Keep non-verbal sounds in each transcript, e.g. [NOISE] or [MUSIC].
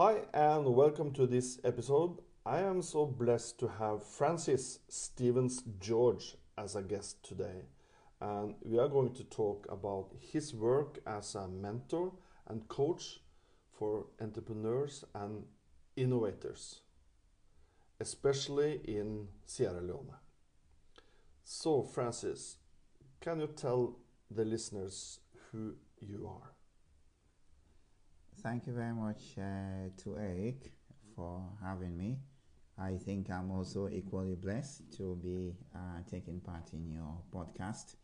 Hi, and welcome to this episode. I am so blessed to have Francis Stevens George as a guest today. And we are going to talk about his work as a mentor and coach for entrepreneurs and innovators, especially in Sierra Leone. So, Francis, can you tell the listeners who you are? Thank you very much uh, to Eric for having me. I think I'm also equally blessed to be uh, taking part in your podcast.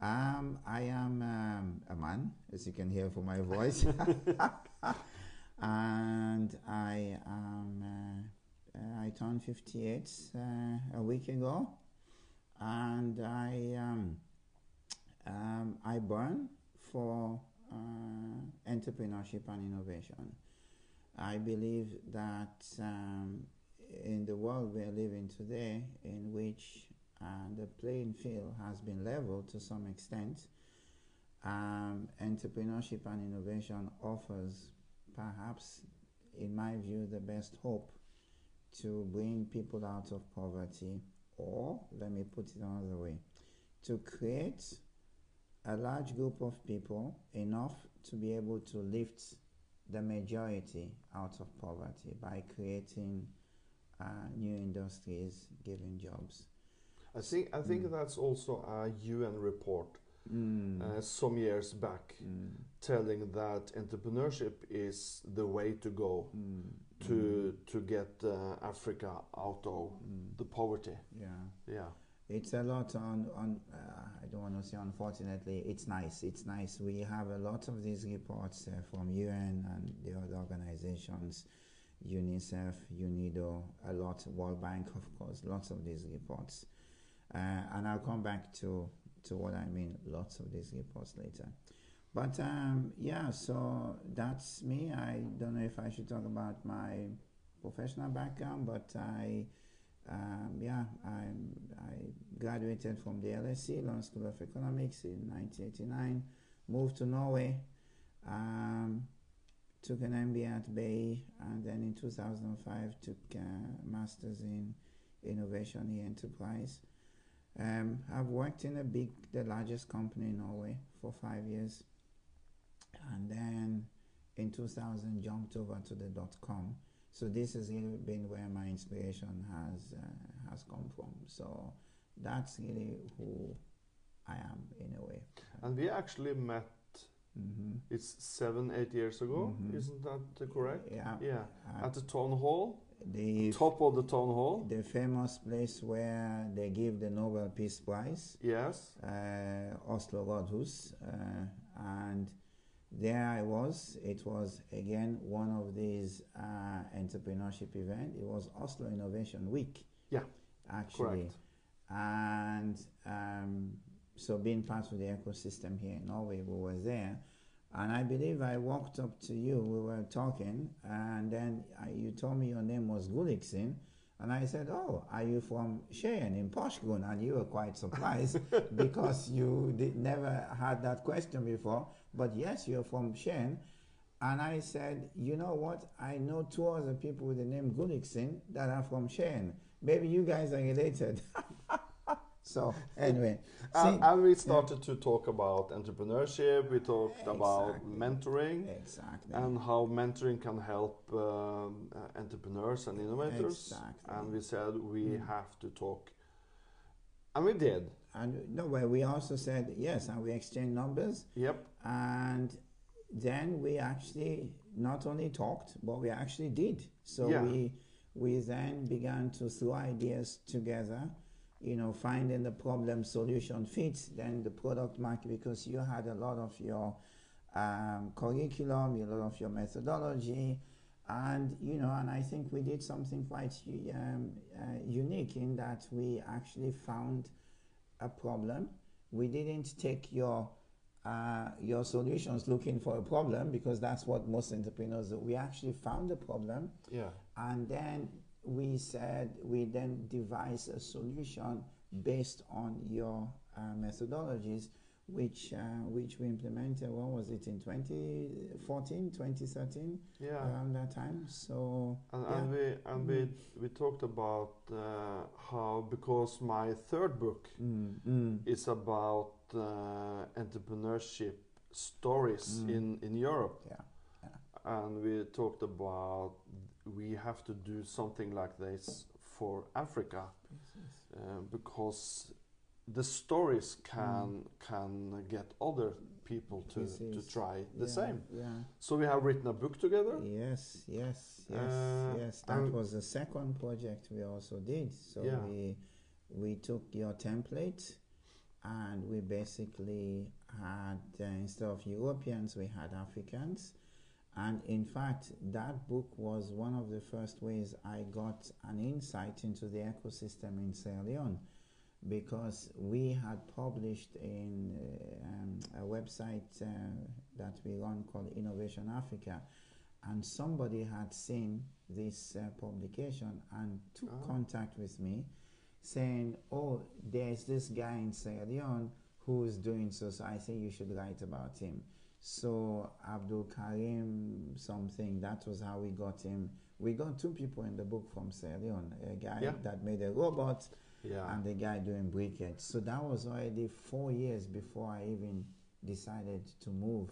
Um, I am um, a man, as you can hear from my voice, [LAUGHS] [LAUGHS] and I am. Uh, uh, I turned 58 uh, a week ago, and I um, um, I burn for uh, entrepreneurship and innovation. I believe that um, in the world we are living today, in which uh, the playing field has been leveled to some extent, um, entrepreneurship and innovation offers perhaps, in my view, the best hope to bring people out of poverty, or let me put it another way, to create a large group of people enough to be able to lift the majority out of poverty by creating uh, new industries, giving jobs. I think I think mm. that's also a UN report mm. uh, some years back, mm. telling that entrepreneurship is the way to go mm. to mm. to get uh, Africa out of mm. the poverty. Yeah, yeah. It's a lot on on. Uh, I don't want to say unfortunately. It's nice. It's nice. We have a lot of these reports uh, from UN and the other organizations, UNICEF, UNIDO, a lot, World Bank, of course. Lots of these reports, uh, and I'll come back to to what I mean. Lots of these reports later. But um, yeah, so that's me. I don't know if I should talk about my professional background, but I um, yeah, I, I graduated from the LSE, London School of Economics, in 1989. Moved to Norway, um, took an MBA at BI, and then in 2005 took a master's in innovation e enterprise. Um, I've worked in a big, the largest company in Norway for five years, and then in 2000 jumped over to the dot com so this has really been where my inspiration has uh, has come from. So that's really who I am in a way. And we actually met. Mm-hmm. It's seven, eight years ago, mm-hmm. isn't that correct? Yeah. Yeah. Uh, At the town hall. The top of the town hall. The famous place where they give the Nobel Peace Prize. Yes. Uh, Oslo Rådhus, uh, and there I was. It was again one of these uh, entrepreneurship events. It was Oslo Innovation Week. Yeah, actually, correct. and um, so being part of the ecosystem here in Norway, we were there. And I believe I walked up to you. We were talking, and then I, you told me your name was Gulliksen. And I said, Oh, are you from Skien in Porsgrunn? And you were quite surprised [LAUGHS] because you did, never had that question before. But yes, you're from Skien. And I said, You know what? I know two other people with the name Gulliksen that are from Skien. Maybe you guys are related. [LAUGHS] so, anyway. and, and, we started yeah. to talk about entrepreneurship, we talked exactly. about mentoring. Exactly. And how mentoring can help um, uh, entrepreneurs and innovators. Exactly. And we said we mm. have to talk. And we did. And no, well, we also said yes, and we exchanged numbers. Yep. And then we actually not only talked, but we actually did. So yeah. we we then began to throw ideas together, you know, finding the problem solution fits, then the product market, because you had a lot of your um, curriculum, a lot of your methodology, and you know, and I think we did something quite um, uh, unique in that we actually found a problem. We didn't take your uh, your solutions looking for a problem because that's what most entrepreneurs do. We actually found a problem, yeah, and then we said we then devise a solution based on your uh, methodologies, which uh, which we implemented. What was it in 2014, 2013? Yeah. Around that time. So And, yeah. and we and Mm. we we talked about uh, how because my third book Mm, mm, is about entrepreneurship stories Mm. in in Europe, yeah. and we talked about we have to do something like this for Africa uh, because the stories can can get other people to to try the yeah, same. Yeah. So we have written a book together. Yes, yes, yes, Uh, yes. That was the second project we also did. So Yeah. we we took your template and we basically had uh, instead of Europeans we had Africans. And in fact, that book was one of the first ways I got an insight into the ecosystem in Sierra Leone because we had published in uh, um, a website uh, that we run called Innovation Africa, and somebody had seen this uh, publication and took Ah. contact with me, saying, "Oh, there's this guy in Sierra Leone who is doing so. So I think you should write about him." So Abdul Karim something that was how we got him. We got two people in the book from Sierra Leone, a guy Yeah. that made a robot Yeah. and the guy doing briquettes. So that was already four years before I even decided to move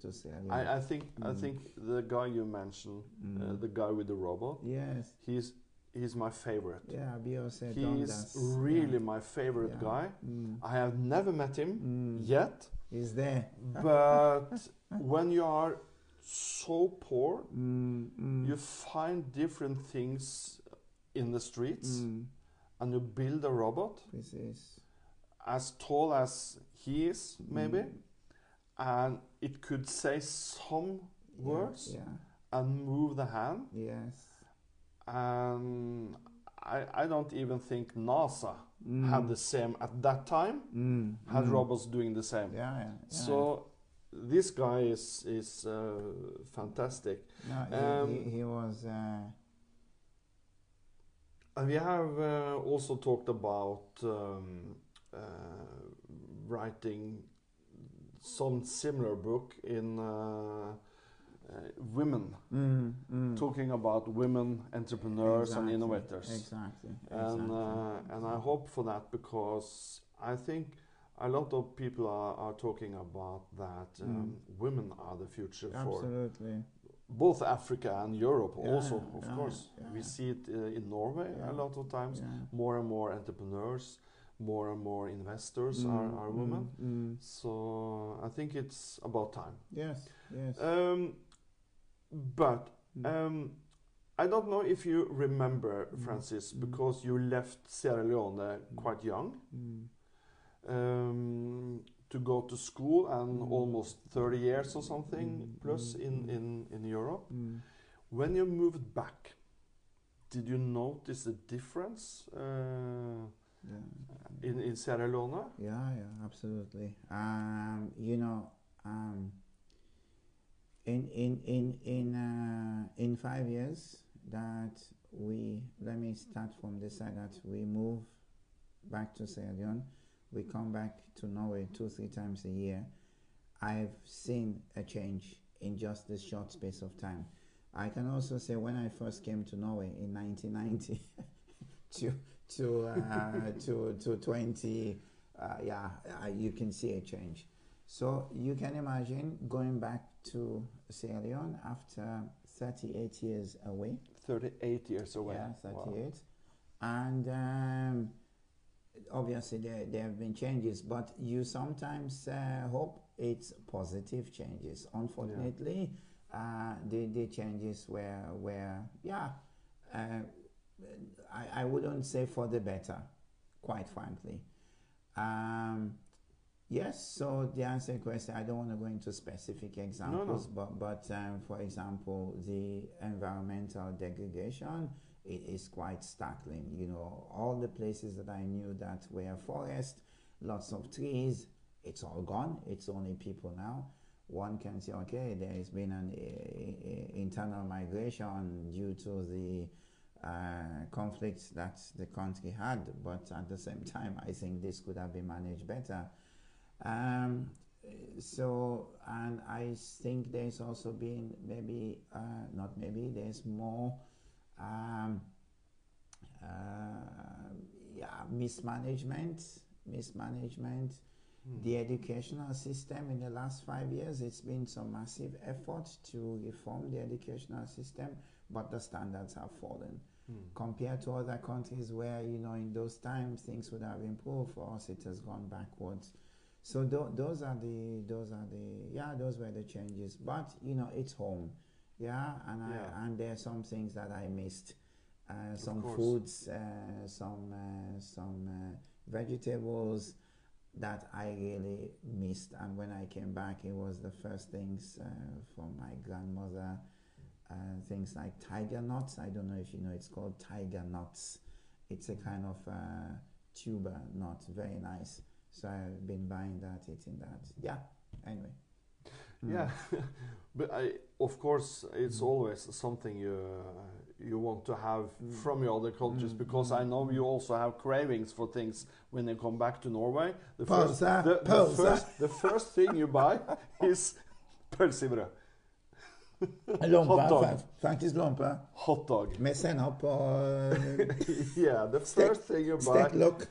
to Sierra Leone. I, I think I Mm. think the guy you mentioned, uh, Mm. the guy with the robot, yes, he's he's my favorite. yeah, said He's really my favorite Yeah. guy. Mm. I have never met him Mm. yet, He's there. but [LAUGHS] when you are so poor, Mm, mm, you find different things in the streets, mm, and you build a robot precis. as tall as he is, maybe, Mm. and it could say some Yeah, words Yeah. and move the hand. Yes. And I, I don't even think NASA Mm. had the same at that time Mm, had mm. robots doing the same Yeah, yeah. yeah. so this guy is is uh, fantastic no, he, um, he, he was. Uh, and we have uh, also talked about um, uh, writing some similar book in uh, women mm, mm. talking about women entrepreneurs Exactly, and innovators Exactly. and exactly. uh, and I hope for that because I think a lot of people are, are talking about that um, women are the future for Absolutely. both Africa and Europe Yeah, also of yeah, course we see it uh, in Norway Yeah. a lot of times Yeah. more and more entrepreneurs more and more investors Mm, are, are women mm, mm. so I think it's about time Yes. Yes. um, but Mm. um, I don't know if you remember, Mm. Francis, Mm. because you left Sierra Leone quite young um, to go to school and almost 30 years or something plus in, in, in Europe. When you moved back, did you notice a difference uh, Yeah. in, in Sierra Leone? Yeah, yeah, absolutely. Um, you know, um, in in in in uh, in five years that we let me start from the side that we move back to Sierra Leone, we come back to Norway two three times a year. I've seen a change in just this short space of time. I can also say when I first came to Norway in 1990 [LAUGHS] to to uh, to to 20 uh, yeah uh, you can see a change so you can imagine going back to Sierra Leone after 38 years away. 38 years away. yeah Wow. and um, obviously there, there have been changes but you sometimes uh, hope it's positive changes. Unfortunately uh, the, the changes were were yeah uh, I, I wouldn't say for the better quite frankly. Um, yes so the answer to your question I don't want to go into specific examples but but um, for example the environmental degradation it is quite startling. You know, all the places that I knew that were forest, lots of trees, it's all gone. It's only people now. One can say, okay, there has been an uh, internal migration due to the uh, conflicts that the country had, but at the same time, I think this could have been managed better. Um, so, and I think there's also been maybe, uh, not maybe, there's more, um, uh, yeah, mismanagement, mismanagement. Hmm. The educational system in the last five years, it's been some massive effort to reform the educational system, but the standards have fallen Hmm. compared to other countries where you know in those times things would have improved for us it has gone backwards so tho- those are the those are the yeah those were the changes but you know it's home yeah and Yeah. I, and there are some things that I missed uh, some foods uh, some uh, some uh, vegetables that I really missed and when I came back it was the first things uh, from my grandmother uh, things like tiger nuts. I don't know if you know, it's called tiger nuts. It's a kind of uh, tuber nut, very nice. So I've been buying that, eating that. Yeah. Anyway. Mm. Yeah, [LAUGHS] but I, of course, it's Mm. always something you uh, you want to have Mm. from your other cultures Mm, because mm, I know mm. you also have cravings for things when you come back to Norway. The first, the, the first, the first thing you buy [LAUGHS] is pølsebrød, Lompe, [LAUGHS] Hot dog. fa- faktisk lompe. hot dog. Med sennep og yeah, the first thing you buy, stekt løk.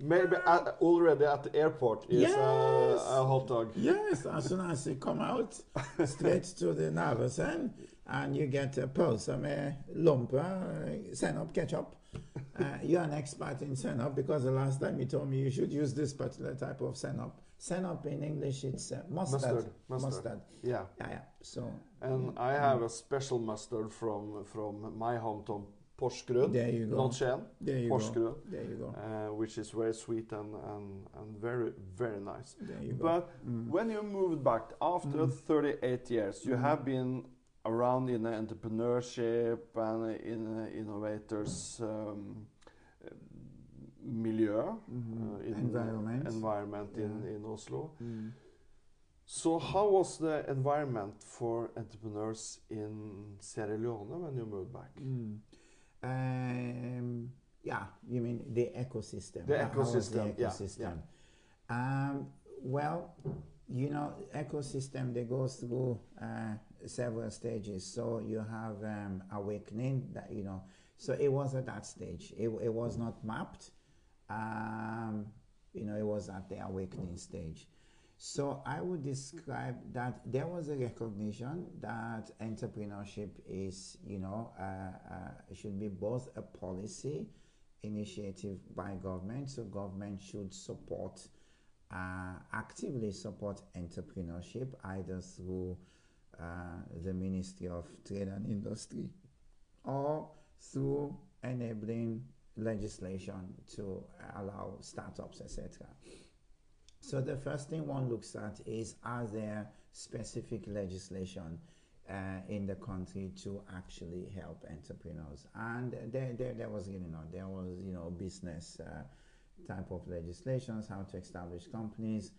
Maybe at, already at the airport, is Yes. a, a hot dog. Yes, as soon as you come out, [LAUGHS] straight to the Narvesen, and you get a pølse med lompe, uh, sennep, ketchup. [LAUGHS] Uh, you're an expert in sennep because the last time you told me you should use this particular type of sennep. Sennep in English, it's uh, mustard. Mustard, mustard. Yeah. Yeah, yeah. So And I have a special mustard from from my hometown, Porsgrunn, not Skien, there you go. Porsgrunn, There you go. uh, which is very sweet and, and, and very very nice. There you go. But Mm. when you moved back after Mm. 38 years, you Mm. have been around in the entrepreneurship and in innovators um, milieu, Mhm. uh, in Environment. environment in, Yeah. in Oslo. Mm. So how was the environment for entrepreneurs in Sierra Leone when you moved back? Um, yeah, you mean the ecosystem? The how was ecosystem, the yeah. Um, well, you know, ecosystem they go through uh, several stages. So you have um, awakening that you know. So it was at that stage. It, it was not mapped. Um, you know, it was at the awakening stage. So I would describe that there was a recognition that entrepreneurship is, you know, uh, uh, should be both a policy initiative by government. So government should support, uh, actively support entrepreneurship either through uh, the Ministry of Trade and Industry or through enabling legislation to allow startups, etc. So the first thing one looks at is are there specific legislation uh, in the country to actually help entrepreneurs? And there, there, there was, you know, there was, you know, business uh, type of legislations, how to establish companies.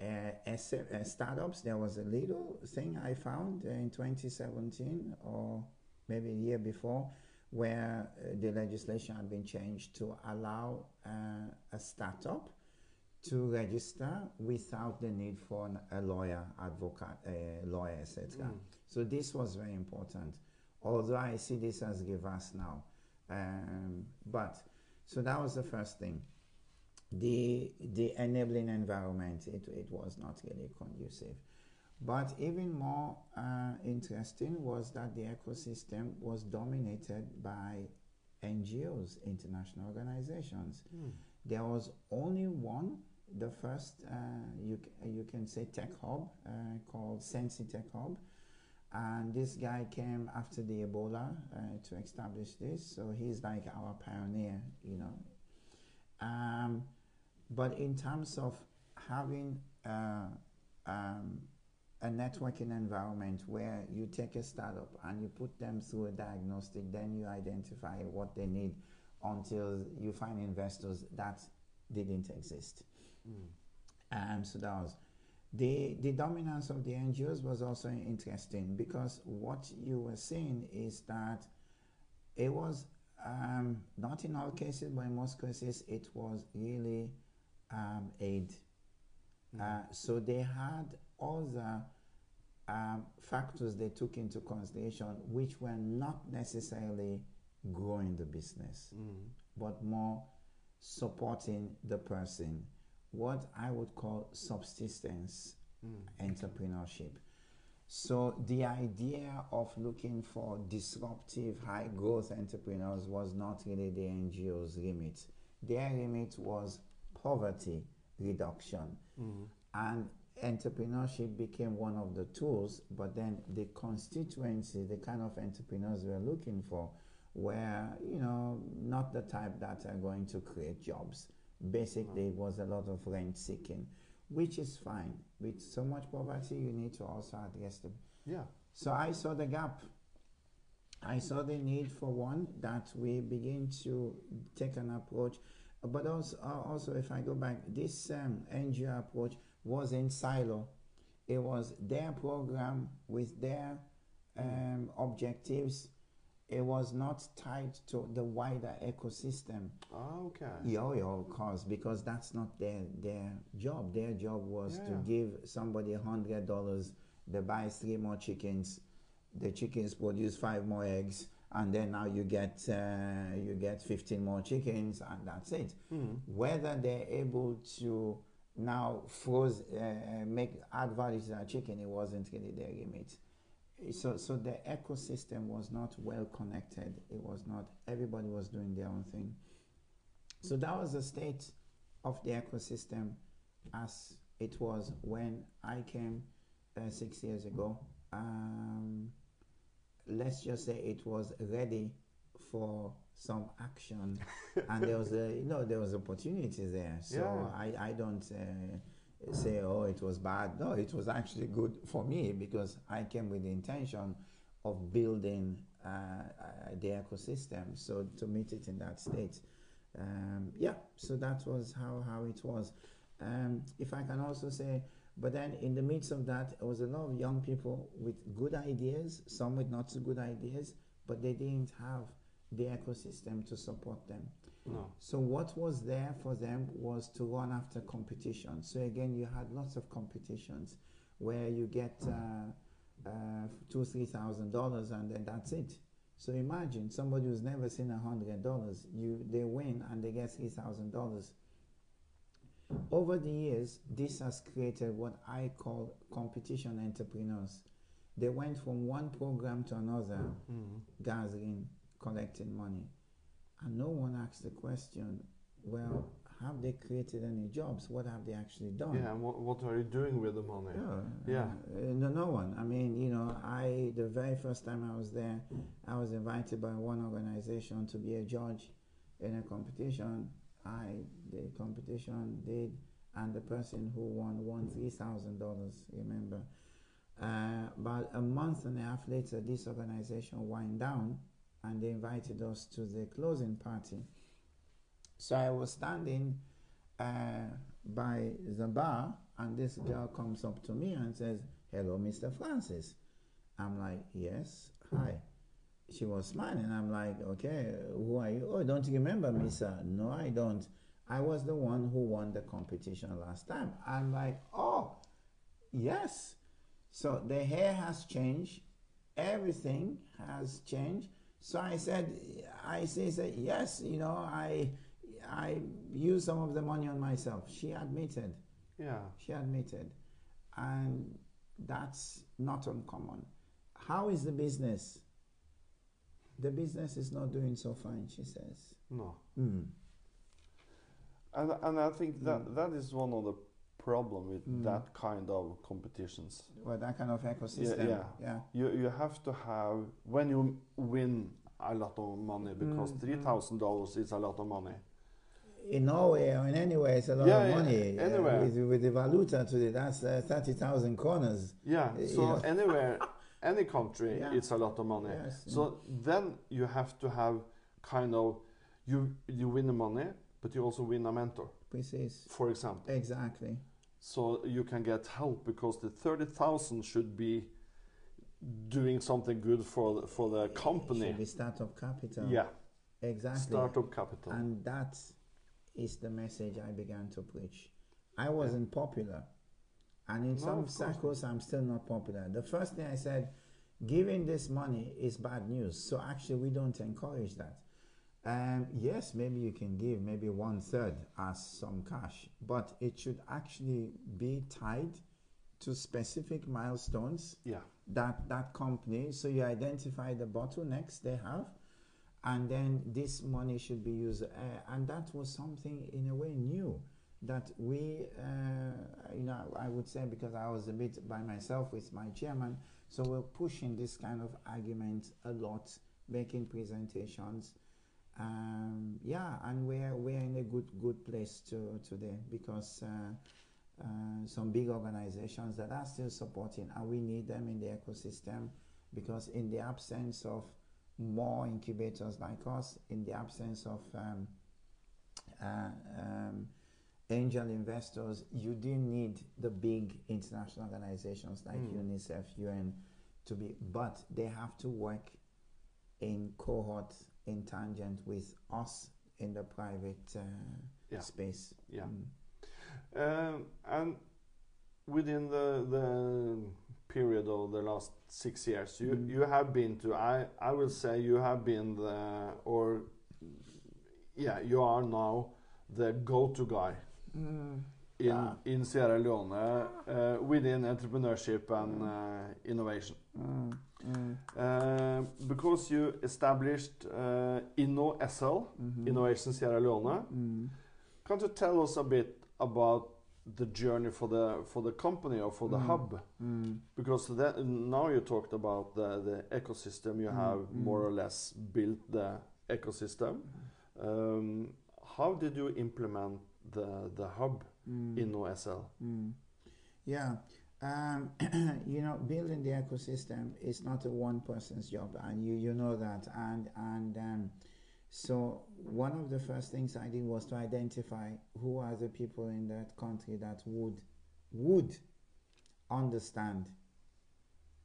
Uh, as, uh, startups, there was a little thing I found in 2017 or maybe a year before where uh, the legislation had been changed to allow uh, a startup to register without the need for an, a lawyer, advocate, lawyer, etc. Mm. So this was very important. Although I see this as reverse now, um, but so that was the first thing. The the enabling environment it, it was not really conducive, but even more uh, interesting was that the ecosystem was dominated by NGOs, international organizations Mm. there was only one, the first, uh, you, you can say tech hub uh, called Sensi Tech Hub. And this guy came after the Ebola uh, to establish this. So he's like our pioneer, you know. Um, but in terms of having uh, um, a networking environment where you take a startup and you put them through a diagnostic, then you identify what they need until you find investors that didn't exist. Mm. Um, so that was the the dominance of the NGOs was also interesting because what you were seeing is that it was um, not in all cases, but in most cases it was really um, aid Uh, so they had other um, factors they took into consideration, which were not necessarily growing the business, Mm. but more supporting the person. What I would call subsistence Mm. entrepreneurship. So the idea of looking for disruptive, high growth entrepreneurs was not really the NGO's limit. Their limit was poverty reduction. Mm. And entrepreneurship became one of the tools, but then the constituency, the kind of entrepreneurs we are looking for, were, you know, not the type that are going to create jobs. Basically, it was a lot of rent seeking, which is fine. With so much poverty, you need to also address them. Yeah. So I saw the gap. I saw the need for one that we begin to take an approach, but also, uh, also if I go back, this um, NGO approach was in silo. It was their program with their um, objectives. It was not tied to the wider ecosystem. Ah, okay. Yeah, of course, because that's not their their job. Their job was Yeah, to give somebody hundred dollars. They buy three more chickens. The chickens produce five more eggs, and then now you get uh, you get fifteen more chickens, and that's it. Mm. Whether they're able to now froze uh, make add value to that chicken, it wasn't really their remit. So, so the ecosystem was not well connected. It was not. Everybody was doing their own thing. So that was the state of the ecosystem as it was when I came uh, six years ago. Um, let's just say it was ready for some action, [LAUGHS] and there was a you know there was opportunity there. So Yeah. I I don't. Uh, say oh it was bad. No it was actually good for me because i came with the intention of building uh, the ecosystem so to meet it in that state. Um, yeah so that was how, how it was. Um, if i can also say but then in the midst of that there was a lot of young people with good ideas some with not so good ideas but they didn't have the ecosystem to support them No. so what was there for them was to run after competition. So again, you had lots of competitions where you get uh, uh, two, three thousand dollars, and then that's it. So imagine somebody who's never seen a hundred dollars. You they win and they get three thousand dollars. Over the years, this has created what I call competition entrepreneurs. They went from one program to another, Mm. gathering, collecting money. And no one asked the question, well, have they created any jobs? What have they actually done? Yeah, and what, what are you doing with the money? Yeah, Yeah. uh, no, no one. I mean, you know, I the very first time I was there, I was invited by one organization to be a judge in a competition. I the competition did, and the person who won won three thousand dollars. Remember, uh, about a month and a half later, this organization wind down, and they invited us to the closing party. So I was standing uh, by the bar, and this girl comes up to me and says, "Hello, Mr. Francis." I'm like, "Yes, hi." She was smiling. I'm like, "Okay, who are you?" "Oh, don't you remember me, sir?" "No, I don't. I was the one who won the competition last time." I'm like, "Oh, yes." So the hair has changed, everything has changed. So I said, I say, said, yes, you know, I, I used some of the money on myself. She admitted, Yeah. she admitted, and that's not uncommon. How is the business? The business is not doing so fine, she says. No. Mm. And and I think that Mm. that is one of the problem with Mm. that kind of competitions. Well, that kind of ecosystem. yeah. yeah. You you have to have when you win a lot of money because Mm, three thousand dollars is a lot of money. In Norway or in anywhere, it's a lot Yeah, of yeah, money. Uh, anywhere. with, with the valuta today, that's uh, 30,000 kroners. Yeah. You So know. anywhere, [LAUGHS] any country, Yeah. it's a lot of money. Yes. So then you have to have kind of you you win the money, but you also win a mentor, Precis. for example. Exactly. So you can get help because the thirty thousand should be doing something good for the, for the Should company. be startup capital. Yeah, Exactly. startup capital. And that is the message I began to preach. I wasn't popular. And in No, some of course not. circles, I'm still not popular. The first thing I said, giving this money is bad news. So actually, we don't encourage that. Um, yes, maybe you can give maybe one third as some cash, but it should actually be tied to specific milestones Yeah. that that company. So you identify the bottlenecks they have, and then this money should be used. Uh, and that was something in a way new that we, uh, you know, I would say because I was a bit by myself with my chairman, so we're pushing this kind of argument a lot, making presentations. Um, yeah, and we're we're in a good good place to today because. Uh, uh, some big organizations that are still supporting, and we need them in the ecosystem because, in the absence of more incubators like us, in the absence of um, uh, um, angel investors, you do need the big international organizations like Mm. UNICEF, UN to be, but they have to work in cohort, in tangent with us in the private uh, Yeah. space. Yeah. Mm. Um, and within the the period of the last six years, you Mm. you have been to I I will say you have been the or yeah you are now the go-to guy Mm. in Yeah. in Sierra Leone uh, within entrepreneurship and uh, innovation. Mm, mm, Uh, because you established uh, Inno SL, mhm. Innovation Sierra Leone. Mm. Can't you tell us a bit about the journey for the for the company or for the Mm. hub? Mm. Because that, now you talked about the, the ecosystem. You Mm, have mm. more or less built the ecosystem. Um, how did you implement the the hub Mm. in OSL? Mm. Yeah. Um, [CLEARS THROAT] you know, building the ecosystem is not a one person's job, and you, you know that. And and um, so one of the first things I did was to identify who are the people in that country that would would understand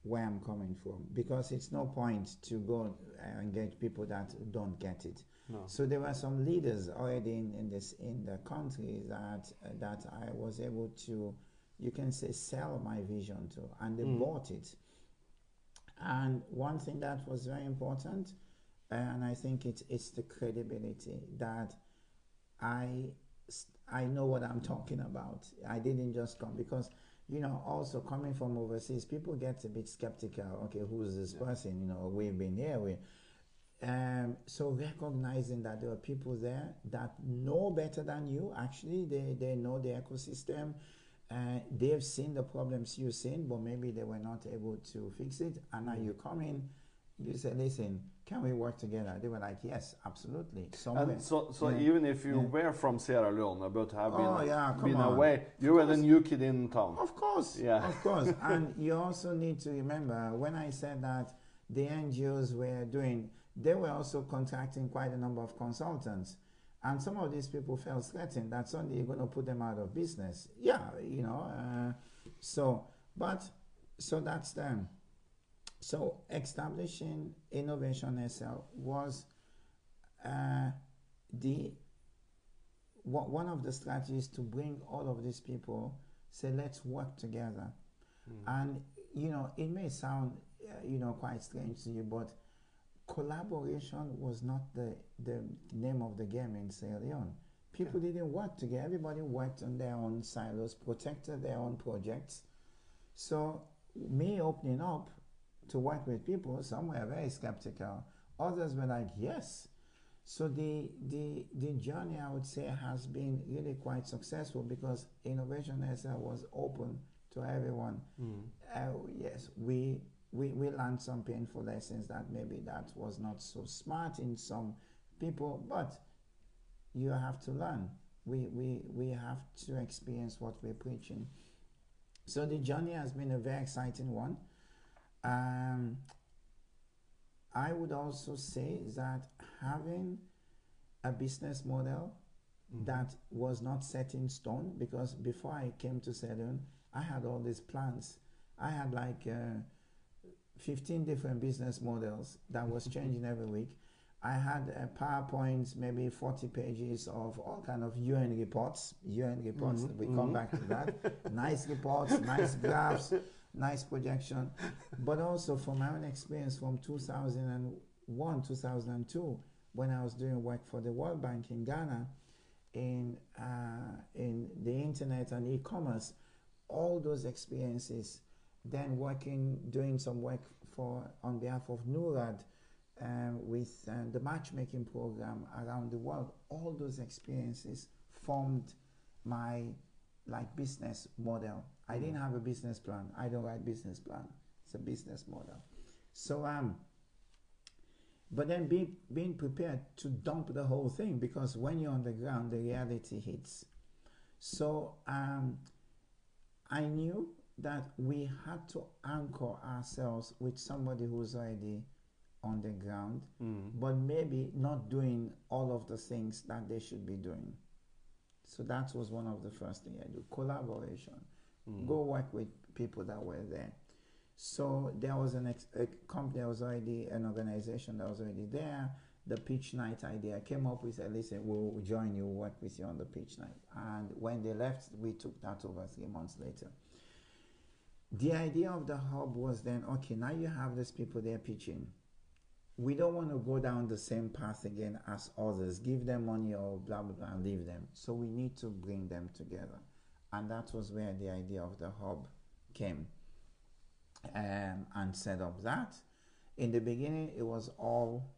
where I'm coming from, because it's no point to go uh, engage people that don't get it. No. So there were some leaders already in, in this in the country that uh, that I was able to, you can say, sell my vision to, and they Mm. bought it. And one thing that was very important, and I think it's it's the credibility that i i know what I'm talking about. I didn't just come because you know also coming from overseas, people get a bit skeptical. Okay, who's this person? You know, we've been here. We um, so recognizing that there are people there that know better than you, actually, they, they know the ecosystem. Uh, they've seen the problems you've seen, but maybe they were not able to fix it. And now you come in, you say, listen, can we work together? They were like, yes, absolutely. Somewhere. And so, so Yeah. even if you Yeah. were from Sierra Leone but have been, Oh, yeah, been on. away, you were the new kid in town. Of course, Yeah. of course. [LAUGHS] and you also need to remember when I said that the NGOs were doing, they were also contracting quite a number of consultants. And some of these people felt threatened that suddenly you're going to put them out of business. Yeah, you know. Uh, so, but, so that's them. So, establishing Innovation SL was uh, the one one of the strategies to bring all of these people say let's work together Mm. and you know it may sound uh, you know quite strange to you but collaboration was not the the name of the game in Sierra Leone. People didn't work together. Everybody worked on their own silos protected their own projects. So me opening up to work with people some were very skeptical. Others were like yes. So the the the journey I would say has been really quite successful because Innovation SL was open to everyone. Mm. Uh, yes, we we we learned some painful lessons that maybe that was not so smart in some people, but you have to learn. We we we have to experience what we're preaching. So the journey has been a very exciting one. Um, I would also say that having a business model Mm. that was not set in stone because before I came to Salone, I had all these plans. I had like uh, 15 different business models that was changing every week. I had a PowerPoint, maybe 40 pages of all kind of UN reports. UN reports, Mhm, we come mhm. back to that. nice reports, nice [LAUGHS] graphs, nice projection. But also from my own experience from 2001, 2002, when I was doing work for the World Bank in Ghana, in, uh, in the internet and e-commerce, all those experiences, then working, doing some work for on behalf of Norad, um, with uh, the matchmaking program around the world. All those experiences formed my like business model. I didn't have a business plan. I don't write business plan. It's a business model. So um, but then be, being prepared to dump the whole thing because when you're on the ground, the reality hits. So um, I knew that we had to anchor ourselves with somebody who's already on the ground, Mm. but maybe not doing all of the things that they should be doing. So that was one of the first things I do collaboration. Mm. Go work with people that were there. So there was an ex- a company that was already an organization that was already there. The pitch night idea I came up with. I listen, we'll join you, work with you on the pitch night. And when they left, we took that over three months later. The idea of the hub was then okay. Now you have these people there pitching. We don't want to go down the same path again as others. Give them money or blah blah blah and leave them. So we need to bring them together, and that was where the idea of the hub came um, and set up that. In the beginning, it was all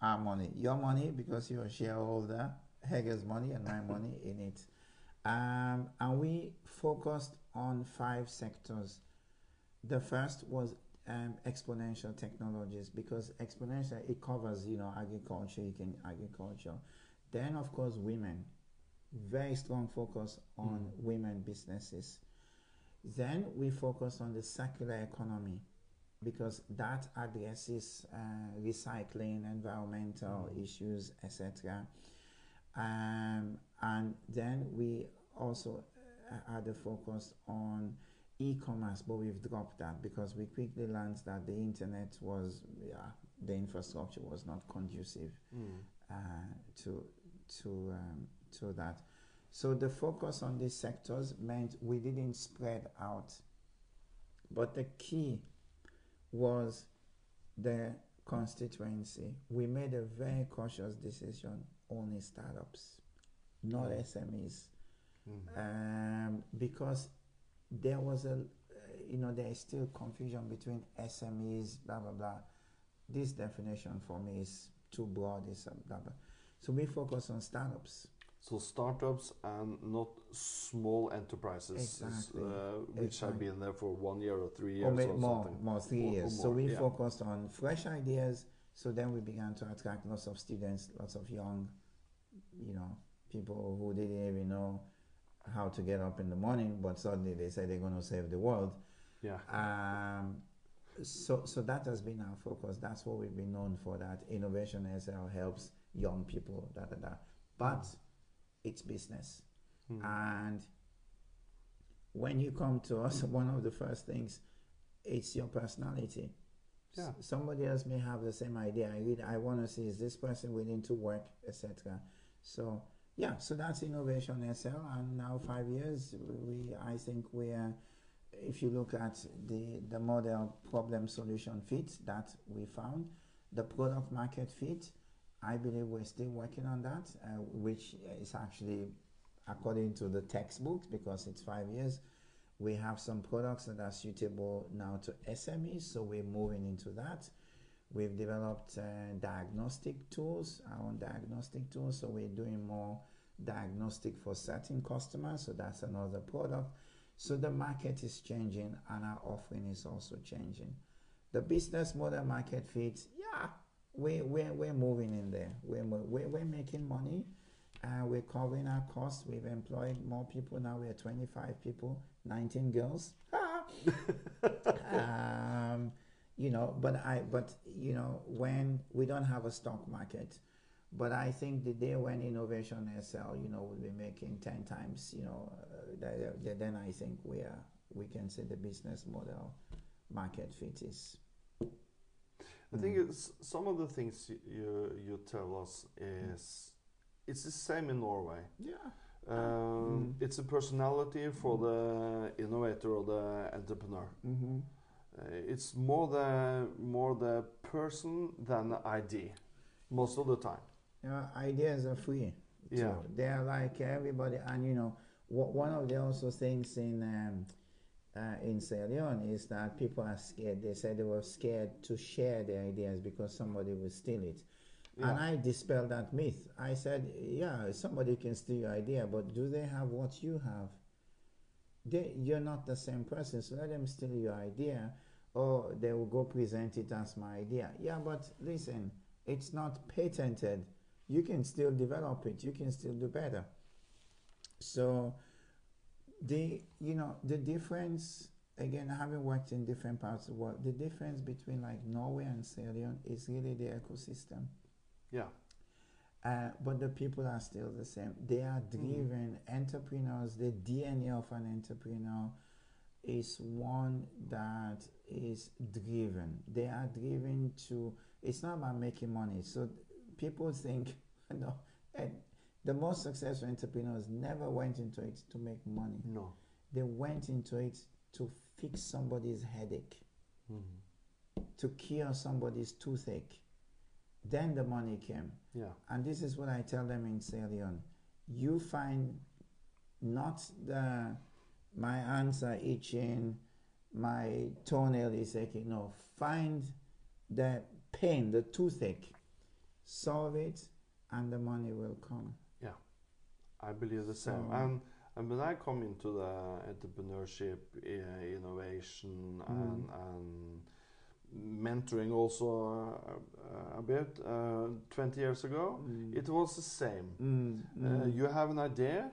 our money, your money because you're a shareholder, Hager's money and my money in it. Um, and we focused on five sectors. The first was um, exponential technologies because exponential it covers you know agriculture, you can agriculture. Then of course women, very strong focus on women businesses. Then we focus on the circular economy because that addresses uh, recycling, environmental issues, etc. Um, and then we also uh, had a focus on e-commerce, but we've dropped that because we quickly learned that the internet was, yeah, the infrastructure was not conducive Mm. uh, to to um, to that. So the focus on these sectors meant we didn't spread out, but the key was the constituency. We made a very cautious decision: only startups, not SMEs, Mm. um, because there was a, uh, you know, there is still confusion between SMEs, blah blah blah. This definition for me is too broad. Is blah blah. So we focus on startups. So startups and not small enterprises, Exactly. uh, which have been there for one year or three or years maybe or more, something. more three Or- or years. so we yeah. focused on fresh ideas. So then we began to attract lots of students, lots of young, you know, people who didn't even know how to get up in the morning, but suddenly they say they're going to save the world. Yeah. Um, so, so that has been our focus. That's what we've been known for. That innovation SL helps young people. Da da da. But it's business. Mm. And when you come to us, [LAUGHS] one of the first things, it's your personality. S- Yeah. somebody else may have the same idea. I read, I want to see is this person willing to work, etc. So yeah, so that's innovation SL, and now five years, we I think we are. If you look at the the model problem solution fit that we found, the product market fit, I believe we're still working on that, uh, which is actually according to the textbooks because it's five years. We have some products that are suitable now to SMEs, so we're moving into that. We've developed uh, diagnostic tools, our own diagnostic tools, so we're doing more diagnostic for certain customers, so that's another product. So the market is changing and our offering is also changing. The business model market fits, yeah, we, we're, we're moving in there. We're, we're, we're making money. Uh, we're covering our costs. We've employed more people now. We're 25 people, 19 girls. [LAUGHS] um, you know, but I, but you know, when we don't have a stock market, but I think the day when innovation SL, you know, will be making 10 times, you know, uh, th- then I think we are, we can say the business model market fit is I think Mm. it's, some of the things you you tell us is it's the same in Norway. Yeah. Um, Mm. It's a personality for the innovator or the entrepreneur. Mm-hmm. Uh, it's more the more the person than the idea, most of the time. You know, ideas are free. Yeah. They're like everybody, and you know, one of the also things in um, uh, in Sierra Leone is that people are scared. They said they were scared to share their ideas because somebody would steal it. And I dispelled that myth. I said, yeah, somebody can steal your idea, but do they have what you have? They, you're not the same person, so let them steal your idea, or they will go present it as my idea. Yeah, but listen, it's not patented. You can still develop it. You can still do better. So, the you know the difference again, having worked in different parts of the world, the difference between like Norway and Sierra Leone is really the ecosystem. Yeah. Uh, but the people are still the same. They are driven entrepreneurs. The DNA of an entrepreneur is one that is driven. They are driven to. It's not about making money. So people think, [LAUGHS] you know, and the most successful entrepreneurs never went into it to make money. No. They went into it to fix somebody's headache, Mhm. to cure somebody's toothache. Then the money came. Yeah. And this is what I tell them in Sierra Leone. You find not the my hands are itching, my toenail is aching. No, find the pain, the toothache, solve it, and the money will come. Yeah, I believe the same. So- and and when I come into the entrepreneurship, uh, innovation, Mm. and, and mentoring also uh, a bit, uh, 20 years ago, it was the same. Mm, Uh, mm, you have an idea,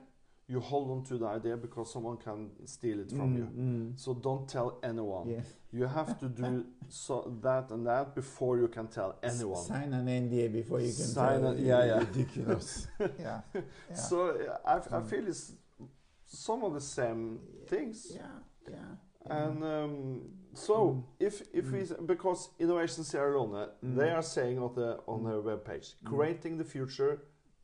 you hold on to the idea because someone can steal it from mm, you. mm. So don't tell anyone. Yes. You have to do so that and that before you can tell anyone. Sign an NDA before you can Sign tell a- yeah, yeah. ridiculous. [LAUGHS] yeah. yeah. So I, I Mm. feel it's some of the same things. yeah, yeah. yeah. And um, so Mm. if if we because Innovation Sierra Leone Mm. they are saying on the on Mm. their webpage Mm. creating the future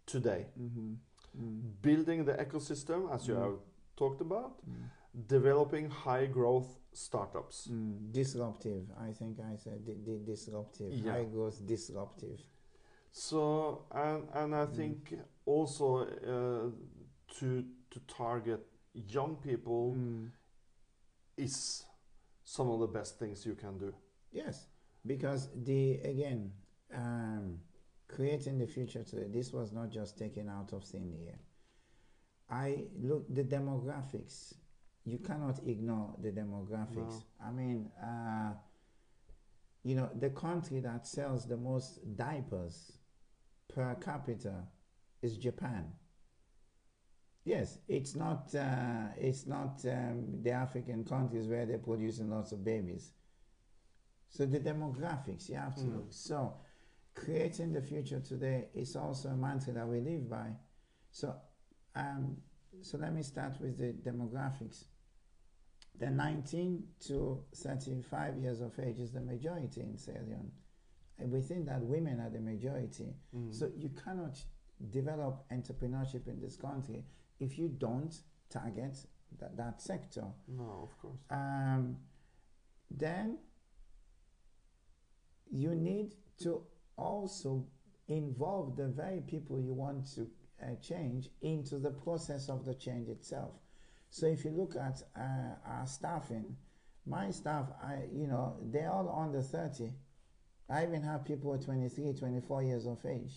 today, Mhm. Mm. building the ecosystem as you Mm. have talked about, Mm. developing high growth startups. Mm, disruptive. I think I said di- di- disruptive. Yeah. High growth disruptive. So and and I Mm. think also uh, to to target young people Mm. is some of the best things you can do. Yes, because the again, um, creating the future today. This was not just taken out of thin air. I look the demographics. You cannot ignore the demographics. I mean, uh, you know, the country that sells the most diapers per capita is Japan. Yes, it's not. Uh, it's not um, the African countries where they're producing lots of babies. So the demographics you have to Mm. look. So creating the future today is also a mantra that we live by. So, um, so let me start with the demographics. The 19 to 35 years of age is the majority in Sierra Leone. And within that, women are the majority. Mm. So you cannot develop entrepreneurship in this country if you don't target that, that sector. no, of course. Um, then you need to also involve the very people you want to uh, change into the process of the change itself. So if you look at uh, our staffing, my staff, I you know, they're all under 30. I even have people at 23, 24 years of age.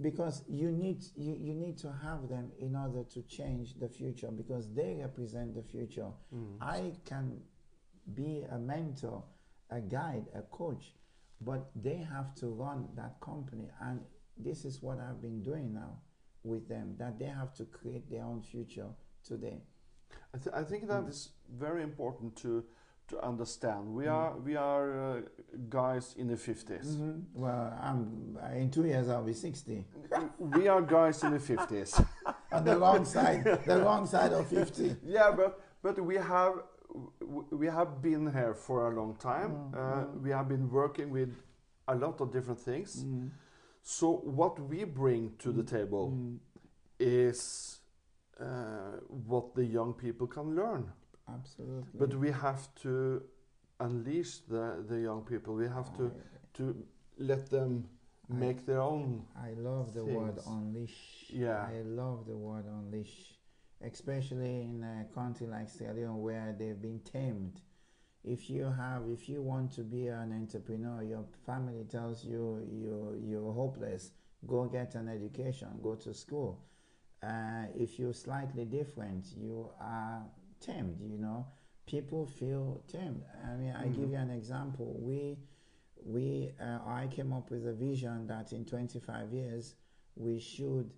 Because you need you, you need to have them in order to change the future because they represent the future. Mm. I can be a mentor, a guide, a coach, but they have to run that company. And this is what I've been doing now with them that they have to create their own future today. I, th- I think that Mm. is very important to to understand. We Mm. are we are uh, guys in the 50s. Well, I'm in two years I'll be sixty. [LAUGHS] we are guys in the 50s. [LAUGHS] On the wrong side, the wrong side of fifty. yeah, but but we have we have been here for a long time. Mm, Uh, mm. we have been working with a lot of different things. Mm, So what we bring to the Mm, table mm, is uh, what the young people can learn. absolutely. But we have to unleash the, the young people. We have to, to let them I- make their own. I, I love the word unleash. Yeah. I love the word unleash, especially in a country like Sierra Leone where they've been tamed. If you have, if you want to be an entrepreneur, your family tells you you you're hopeless. Go get an education. Go to school. Uh, if you're slightly different, you are tamed. You know, people feel tamed. I mean, I give Mhm. you an example. We we uh, I came up with a vision that in 25 years we should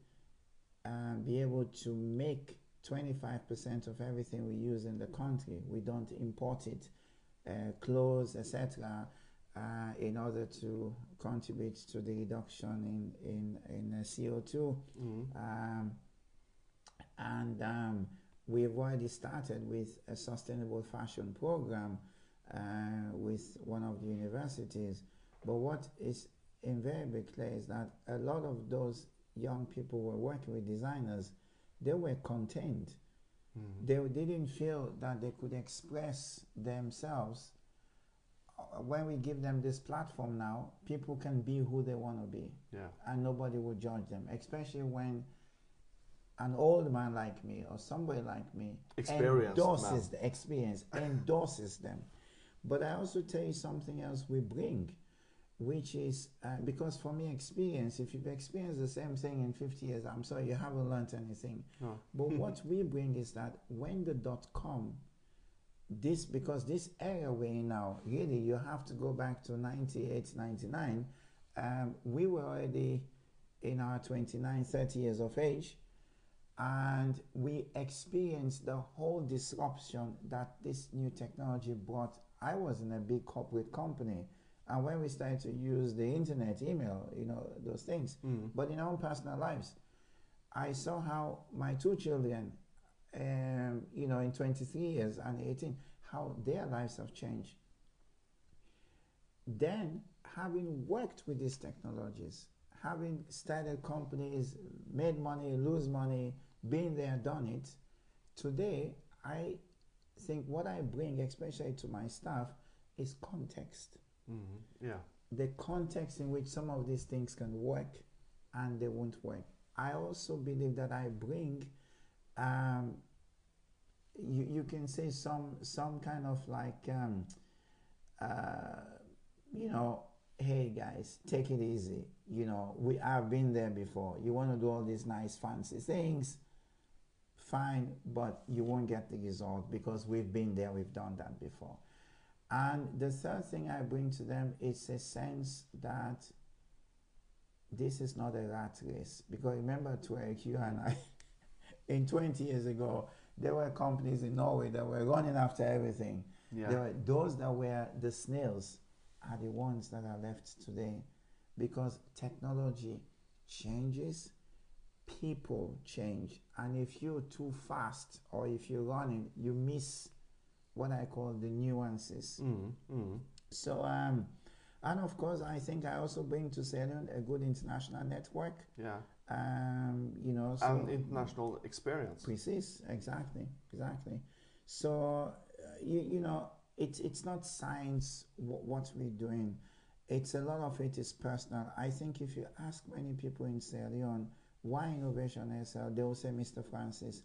uh, be able to make 25% of everything we use in the country. We don't import it, uh, clothes, etc., uh, in order to contribute to the reduction in in in uh, CO2. Mm. Um, and um, we've already started with a sustainable fashion program uh, with one of the universities. But what is invariably clear is that a lot of those young people were working with designers, they were content. Mm. They didn't feel that they could express themselves. Uh, When we give them this platform now, people can be who they want to be Yeah. and nobody will judge them, especially when an old man like me or somebody like me Experienced endorses the experience, [COUGHS] endorses them. But I also tell you something else we bring, which is uh, because for me, experience, if you've experienced the same thing in 50 years, I'm sorry, you haven't learned anything. No. But [LAUGHS] what we bring is that when the dot com, this because this era we're in now, really you have to go back to 98, 99. Um, we were already in our 29, 30 years of age, and we experienced the whole disruption that this new technology brought. I was in a big corporate company, and when we started to use the internet, email, you know, those things, Mm. but in our own personal lives, I saw how my two children, um, you know, in 23 years and 18, how their lives have changed. Then, having worked with these technologies, having started companies, made money, lose money, been there, done it, today I think what I bring, especially to my staff, is context Mm. Yeah. the context in which some of these things can work and they won't work. I also believe that I bring, um, you, you can say some some kind of like, um, uh, you know, hey guys, take it easy. You know, we have been there before. You want to do all these nice fancy things, fine, but you won't get the result because we've been there, we've done that before. And the third thing I bring to them is a sense that this is not a rat race. Because remember, Twerk, you and I, [LAUGHS] in 20 years ago, there were companies in Norway that were running after everything. Yeah. There were those that were the snails are the ones that are left today because technology changes, people change, and if you're too fast or if you're running, you miss what I call the nuances. Mm. Mm. So, um, and of course, I think I also bring to Salone a good international network. Yeah. Um, you know, so And international experience. Precise, exactly, exactly. So, uh, you, you know, it's it's not science what we're doing. It's a lot of it is personal. I think if you ask many people in Sierra Leone why innovation SL, they will say, Mr. Francis,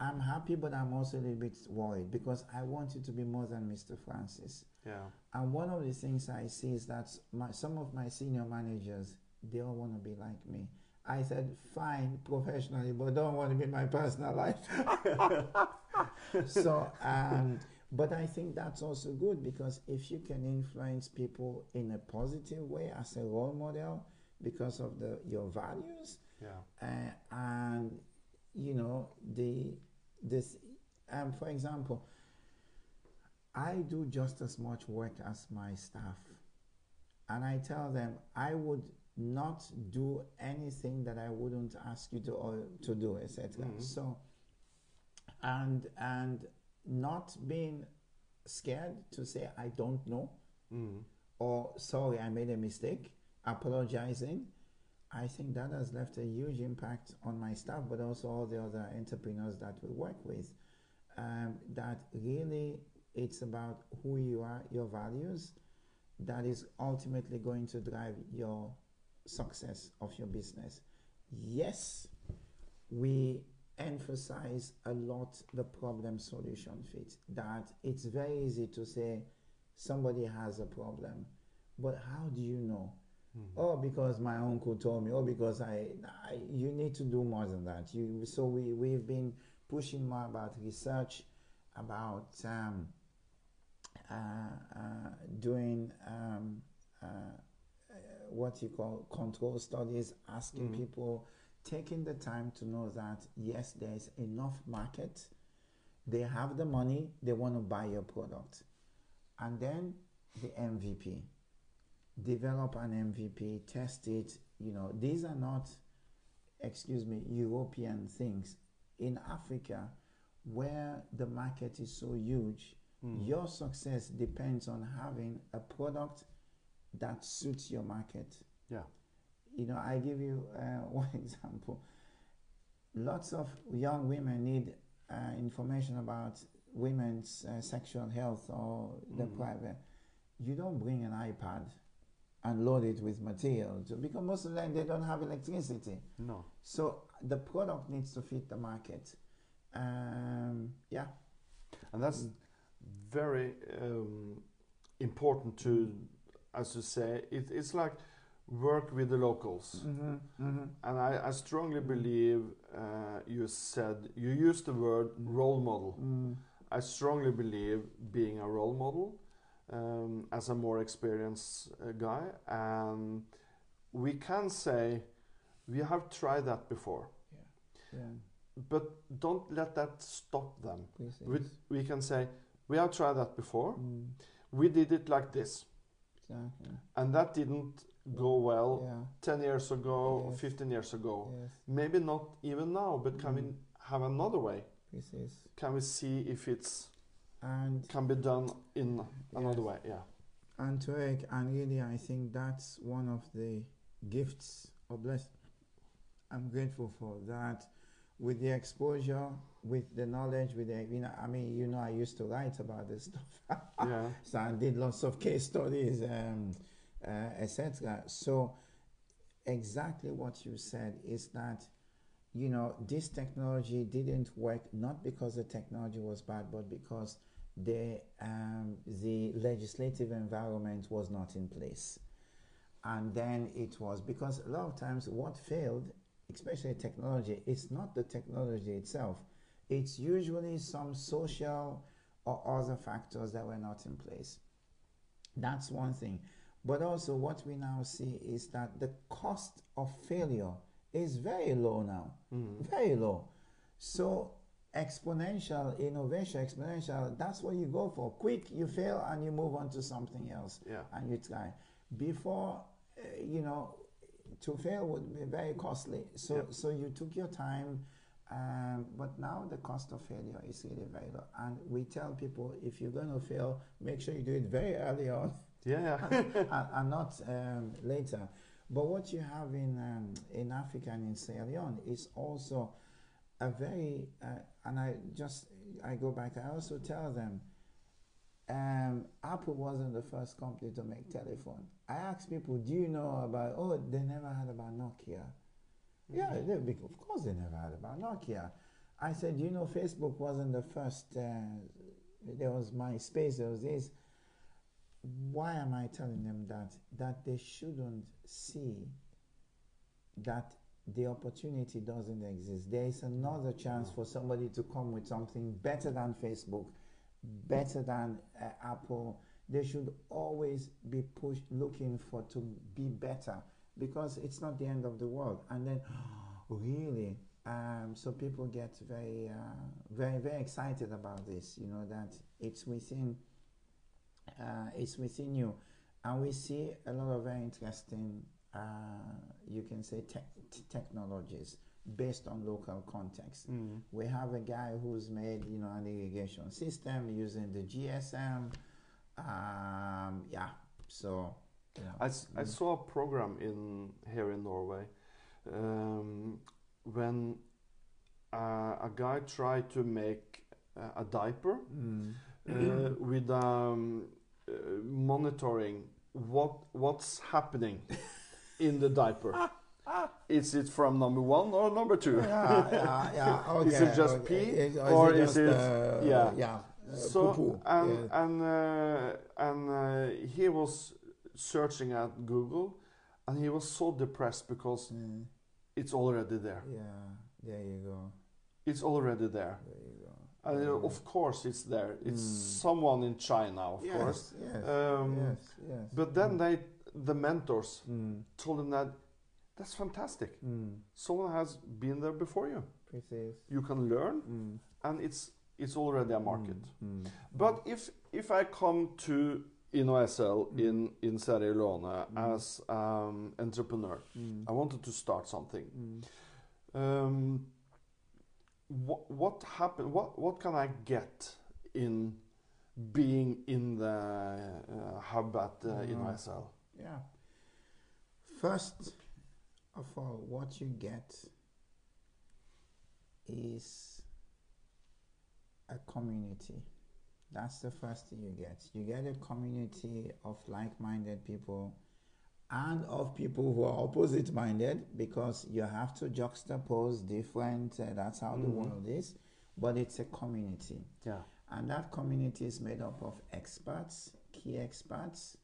I'm happy, but I'm also a little bit worried because I want you to be more than Mr. Francis. Yeah. And one of the things I see is that my, some of my senior managers, they all want to be like me. I said, fine, professionally, but don't want to be my personal life. [LAUGHS] so, um, but I think that's also good because if you can influence people in a positive way as a role model because of the your values, Yeah. uh, and you know the this um, for example i do just as much work as my staff and i tell them i would not do anything that i wouldn't ask you to or to do etc Mhm. so and and not being scared to say I don't know Mm. or sorry I made a mistake, apologizing. I think that has left a huge impact on my staff, but also all the other entrepreneurs that we work with. Um, that really it's about who you are, your values, that is ultimately going to drive your success of your business. Yes, we emphasize a lot the problem solution fit, that it's very easy to say somebody has a problem, but how do you know? Oh, because my uncle told me. Oh, because I, I. You need to do more than that. You. So we we've been pushing more about research, about um, uh, uh, doing um, uh, uh, what you call control studies, asking Mm. people, taking the time to know that yes, there is enough market. They have the money. They want to buy your product, and then the MVP develop an MVP, test it. You know, these are not, excuse me, European things. In Africa, where the market is so huge, Mm. your success depends on having a product that suits your market. Yeah. You know, I give you uh, [LAUGHS] one example. Lots of young women need uh, information about women's uh, sexual health or the Mm. private. You don't bring an iPad and load it with material because most of them they don't have electricity. No. So the product needs to fit the market. Um, yeah. And that's Mm. very um, important to, as you say, it, it's like work with the locals. Mm-hmm, mm-hmm. And I, I strongly believe uh, you said, you used the word role model. Mm. I strongly believe being a role model um, as a more experienced uh, guy. And we can say we have tried that before, Yeah. yeah. but don't let that stop them. We, we can say we have tried that before. Mm, We did it like this, exactly. and that didn't go well Yeah. 10 years ago, Yes. 15 years ago. Yes. Maybe not even now, but can we Mm. have another way? Precis. Can we see if it's And can be done in another Yes. way? Yeah. and to Turek, and really, I think that's one of the gifts or bless. I'm grateful for that. With the exposure, with the knowledge, with the you know, I mean, you know, I used to write about this [LAUGHS] stuff. Yeah. so I did lots of case studies, um, uh, etc. So exactly what you said is that you know this technology didn't work not because the technology was bad, but because the um, the legislative environment was not in place, and then it was because a lot of times what failed, especially technology, it's not the technology itself. It's usually some social or other factors that were not in place. That's one thing. But also, what we now see is that the cost of failure is very low now, Mm. very low. So, exponential innovation, exponential, that's what you go for. Quick, you fail and you move on to something else Yeah. and you try. Before, uh, you know, to fail would be very costly. So, Yeah. so you took your time. Um, but now the cost of failure is really very low. And we tell people if you're going to fail, make sure you do it very early on Yeah. Yeah. [LAUGHS] and, and not um, later. But what you have in um, in Africa and in Sierra Leone is also a very uh, and I just I go back. I also tell them um, Apple wasn't the first company to make telephone. I ask people, do you know about? Oh, they never heard about Nokia. Yeah, they, of course they never heard about Nokia. I said, you know, Facebook wasn't the first. Uh, there was MySpace. There was this why am I telling them that? That they shouldn't see that the opportunity doesn't exist. There is another chance for somebody to come with something better than Facebook, better than uh, Apple. They should always be pushed looking for to be better because it's not the end of the world. And then, [GASPS] really, um, so people get very, uh, very, very excited about this. You know that it's within uh, it's within you. And we see a lot of very interesting, uh, you can say, tech t- technologies. based on local context. Mm. We have a guy who's made, you know, an irrigation system using the GSM. Um, yeah, so. You know, I, s- I saw a program in here in Norway um, when uh, a guy tried to make uh, a diaper Mm. uh, with um, uh, monitoring what what's happening [LAUGHS] in the diaper. Is it from number one or number two? yeah, yeah, yeah. [LAUGHS] Okay. Is it just okay. pee, Is- or is just, it- uh, yeah. yeah? so poo-poo. and yeah. and uh, and uh, he was searching at Google, and he was so depressed because Mm, it's already there. yeah, there you go. It's already there. There you go. And uh, Mm. of course it's there. It's Mm. someone in China, of yes, course. Yes. Um, yes. Yes. But then they, the mentors, Mm, told him that that's fantastic. mm, Someone has been there before you. precis. You can learn, Mm, and it's it's already a market. Mm, mm, But if if I come to InnoSL Mm. in in Sierra Leone Mm. as um, entrepreneur, I wanted to start something. Um, what what happened? What what can I get in being in the uh, hub at uh. InnoSL? Yeah. First of all, what you get is a community. That's the first thing you get. You get a community of like minded people and of people who are opposite minded because you have to juxtapose different, uh, that's how the Mhm. world is. But it's a community. Yeah. And that community is made up of experts, key experts.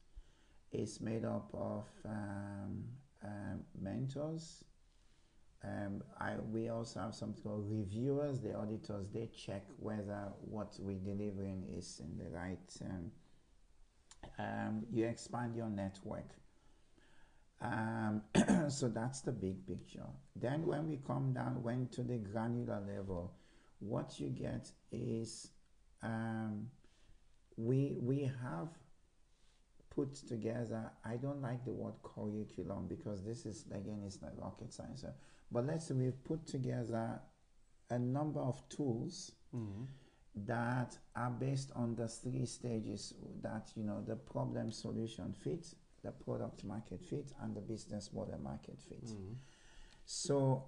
It's made up of um, um, mentors. Um, I, we also have something called reviewers, the auditors. They check whether what we're delivering is in the right. Um, um, you expand your network. Um, [CLEARS THROAT] so that's the big picture. Then when we come down, went to the granular level, what you get is we we have put together. I don't like the word curriculum because this is again it's not rocket science. uh, But let's say we've put together a number of tools Mhm. that are based on the three stages that you know the problem solution fit, the product market fit, and the business model market fit. Mhm. So,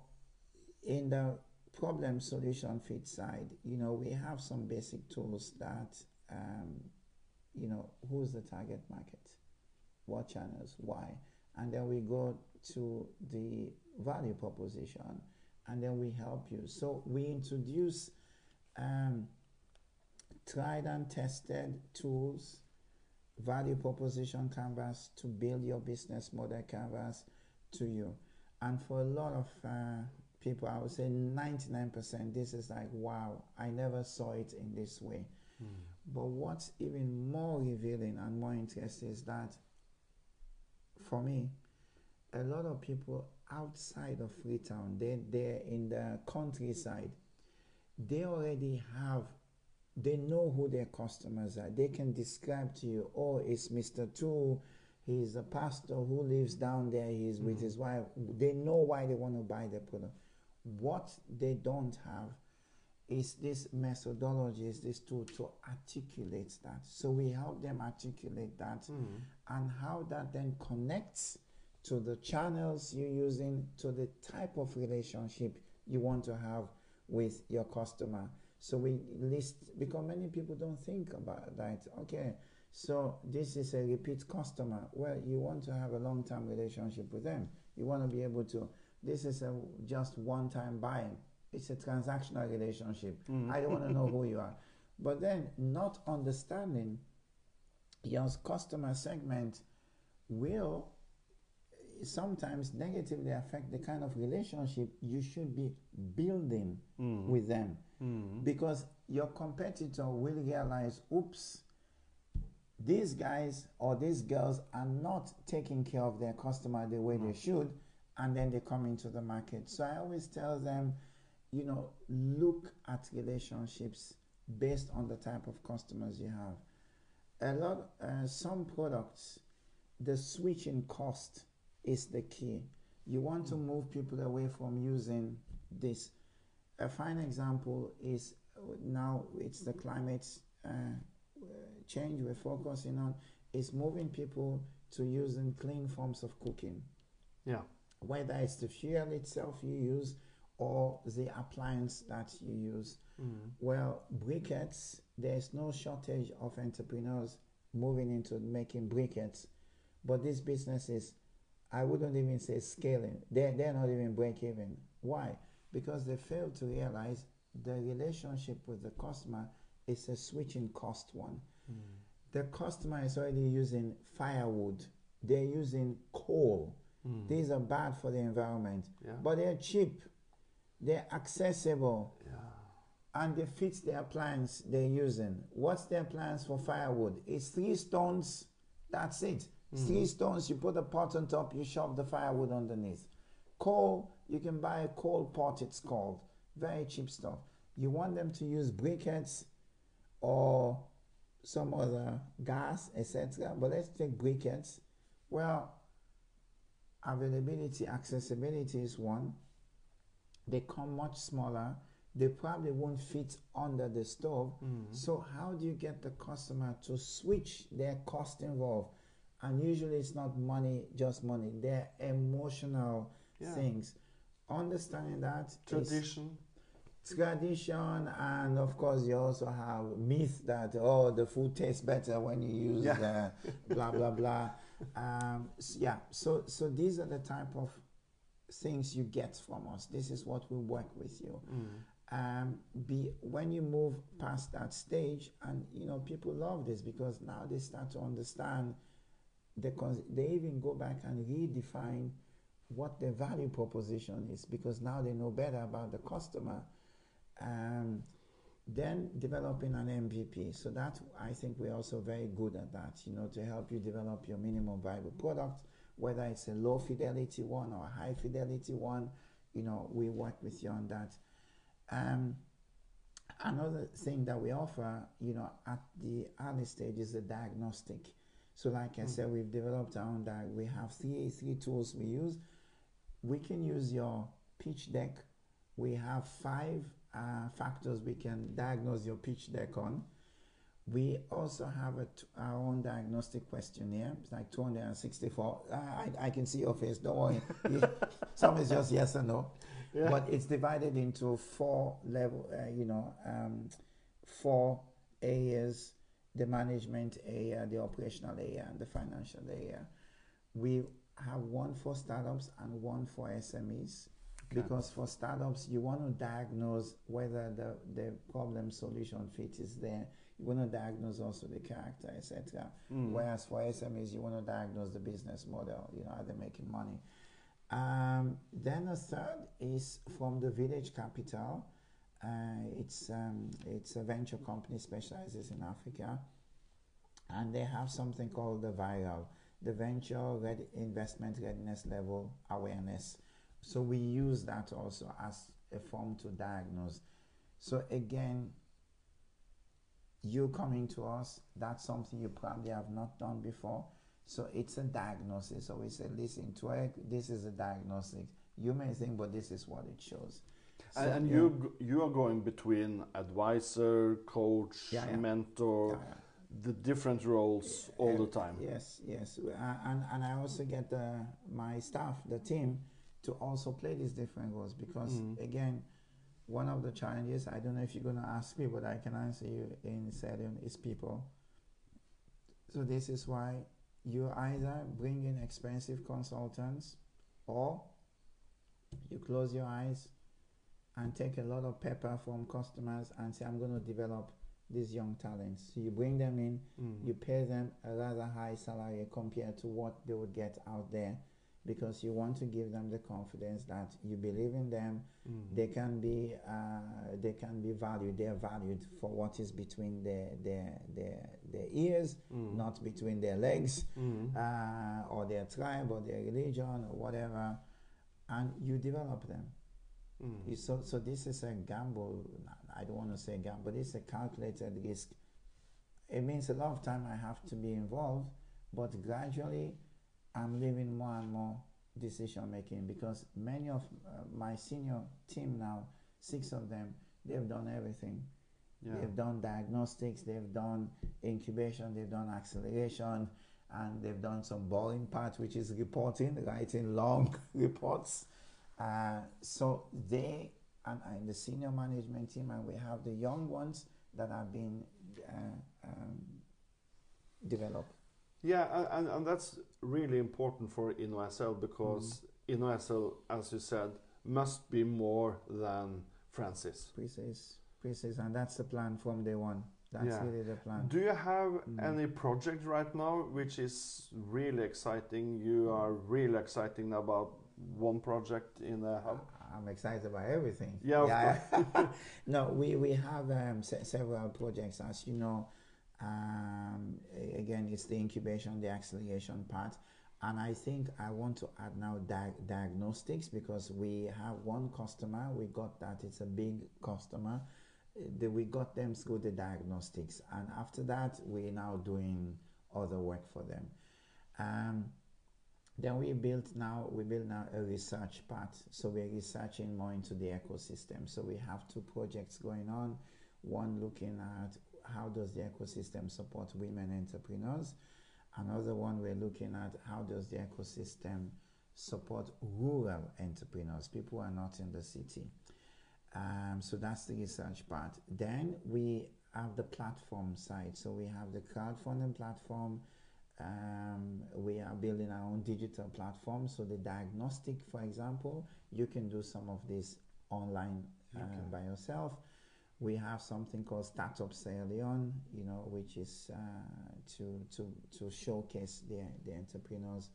in the problem solution fit side, you know, we have some basic tools that, um, you know, who's the target market, what channels, why, and then we go to the value proposition, and then we help you. So we introduce um, tried and tested tools, value proposition canvas to build your business model canvas to you. And for a lot of uh, people, I would say 99%, this is like, wow, I never saw it in this way. Mm. But what's even more revealing and more interesting is that for me, a lot of people outside of Freetown, they, they're in the countryside, they already have, they know who their customers are. They can describe to you, oh, it's Mr. Two, he's a pastor who lives down there, he's with Mhm. his wife. They know why they want to buy the product. What they don't have is this methodology, is this tool to articulate that. So we help them articulate that Mhm. and how that then connects to the channels you're using, to the type of relationship you want to have with your customer. So we list because many people don't think about that. Okay, so this is a repeat customer. Well, you want to have a long-term relationship with them. You want to be able to. This is a just one-time buying. It's a transactional relationship. Mhm. I don't want to know who [LAUGHS] you are. But then not understanding your customer segment will sometimes negatively affect the kind of relationship you should be building Mm. with them Mm. because your competitor will realize oops these guys or these girls are not taking care of their customer the way No. they should and then they come into the market so i always tell them you know look at relationships based on the type of customers you have a lot uh, some products the switching cost is the key you want to move people away from using this. A fine example is uh, now it's the climate uh, change we're focusing on is moving people to using clean forms of cooking. Yeah. Whether it's the fuel itself you use or the appliance that you use. Mm. Well, briquettes, there's no shortage of entrepreneurs moving into making briquettes, but these businesses, I wouldn't even say scaling. They're, they're not even break even. Why? Because they fail to realize the relationship with the customer is a switching cost one. Mm. The customer is already using firewood, they're using coal. Mm. These are bad for the environment, Yeah. but they're cheap, they're accessible, Yeah. and they fit the appliance they're using. What's their appliance for firewood? It's three stones, that's it. Mm-hmm. Three stones, you put a pot on top, you shove the firewood underneath. Coal, you can buy a coal pot, it's called. Very cheap stuff. You want them to use briquettes or some other gas, etc. But let's take briquettes. Well, availability, accessibility is one. They come much smaller. They probably won't fit under the stove. Mm. So how do you get the customer to switch their cost involved? And usually it's not money, just money. They're emotional Yeah. things. Understanding that Tradition. tradition and of course you also have myth that oh the food tastes better when you use Yeah. the blah blah blah [LAUGHS] um, s- yeah so so these are the type of things you get from us this is what we work with you Mm. um, be when you move past that stage and you know people love this because now they start to understand the cons- they even go back and redefine what the value proposition is because now they know better about the customer um, then developing an MVP. So that I think we're also very good at that, you know, to help you develop your minimum viable product, whether it's a low fidelity one or a high fidelity one, you know, we work with you on that. Um, another thing that we offer, you know, at the early stage is the diagnostic. So like I Mm. said, we've developed our own diag. We have three three tools we use. We can use your pitch deck. We have five uh, factors we can diagnose your pitch deck on. We also have a t- our own diagnostic questionnaire. It's like 264. Uh, I, I can see your face. Don't worry. [LAUGHS] Some is just yes or no. Yeah. But it's divided into four level. Uh, you know, um, four areas: the management area, the operational area, and the financial area. We have one for startups and one for SMEs Okay. because for startups you want to diagnose whether the, the problem solution fit is there you want to diagnose also the character etc Mm. whereas for smes you want to diagnose the business model you know are they making money. Um, then a third is from the village capital. Uh, it's um, it's a venture company specializes in africa. And they have something called the viral the venture ready investment readiness level awareness. So we use that also as a form to diagnose. So again, you coming to us, that's something you probably have not done before. So it's a diagnosis. So we say, listen, Twerk, this is a diagnostic. You may think, but this is what it shows. So, and and yeah. you you are going between advisor, coach, Yeah, yeah. mentor, the different roles all Uh, the time. Yes, yes, uh, and and I also get the, my staff, the team, to also play these different roles because Mhm. again, one of the challenges I don't know if you're gonna ask me, but I can answer you in Salone is people. So this is why you either bring in expensive consultants, or you close your eyes and take a lot of pepper from customers and say, I'm going to develop these young talents. So you bring them in, Mm. you pay them a rather high salary compared to what they would get out there because you want to give them the confidence that you believe in them Mm. they can be uh, they can be valued they are valued for what is between their their their, their ears Mm. not between their legs Mm. uh, or their tribe or their religion or whatever and you develop them Mm. you, so, so this is a gamble. I don't want to say gamble, but it's a calculated risk. It means a lot of time I have to be involved, but gradually I'm leaving more and more decision making because many of uh, my senior team now, six of them, they've done everything. Yeah. They've done diagnostics, they've done incubation, they've done acceleration, and they've done some boring part, which is reporting, writing long [LAUGHS] reports. Uh, so they and, and the senior management team, and we have the young ones that have been uh, um, developed. Yeah, and, and, that's really important for InnoSL because Mm. InnoSL, as you said, must be more than Francis. Precise, precise, and that's the plan from day one. That's Yeah. really the plan. Do you have Mm. any project right now which is really exciting? You are really exciting about one project in the hub. I'm excited about everything. Yeah, of [LAUGHS] no, we, we have um, se- several projects, as you know. Um, again, it's the incubation, the acceleration part. And I think I want to add now di- diagnostics because we have one customer. We got that, it's a big customer. Uh, the- we got them through the diagnostics. And after that, we're now doing other work for them. Um, then we built now we build now a research part. So we're researching more into the ecosystem. So we have two projects going on. One looking at how does the ecosystem support women entrepreneurs. Another one we're looking at how does the ecosystem support rural entrepreneurs, people who are not in the city. Um, so that's the research part. Then we have the platform side. So we have the crowdfunding platform. Um, we are building our own digital platform. So the diagnostic, for example, you can do some of this online uh, Okay. by yourself. We have something called Startup Sierra Leone, you know, which is uh, to, to, to showcase the, the entrepreneurs.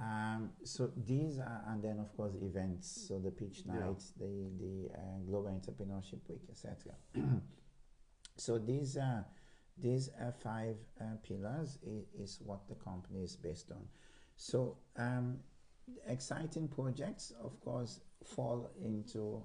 Um, so these are, and then of course events, so the pitch Yeah. the, the uh, Global Entrepreneurship Week, etc. [CLEARS THROAT] so these uh, these uh, five uh, pillars is, is what the company is based on. So um, exciting projects, of course, fall into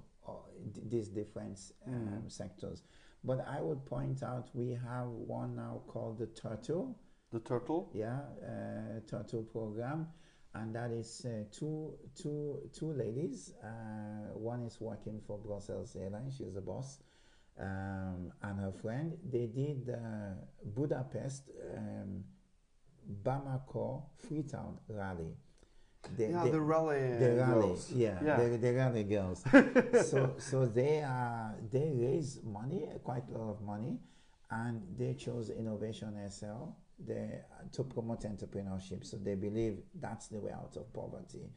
these different um, Mm. sectors. But I would point out we have one now called the Turtle, The turtle? yeah, uh, Turtle program, and that is uh, two two two ladies. Uh, one is working for Brussels Airlines; she's the boss, um, and her friend. They did uh, Budapest, um, Bamako, Freetown rally. They- yeah, they- the rally. the rally, girls. yeah, Yeah. The, the rally girls. [LAUGHS] so so they are they raise money, quite a lot of money, and they chose Innovation SL they, to promote entrepreneurship. So they believe that's the way out of poverty.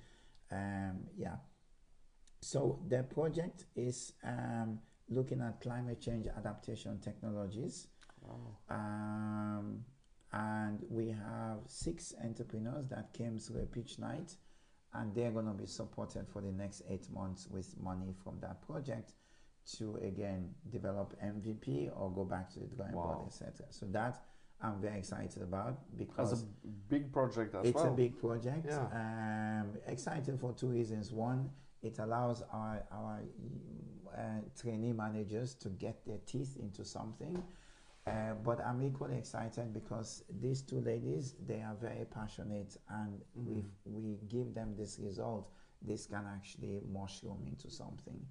Um, yeah. So the project is um, looking at climate change adaptation technologies. Wow. Um, and we have six entrepreneurs that came through a pitch night, and they're going to be supported for the next eight months with money from that project to again develop MVP or go back to the drawing board, etc. So that I'm very excited about That's because a big project as it's well. a big project. Yeah. Um, excited for two reasons. One, it allows our our uh, trainee managers to get their teeth into something. Uh, but I'm equally excited because these two ladies, they are very passionate, and Mhm. if we give them this result, this can actually mushroom into something.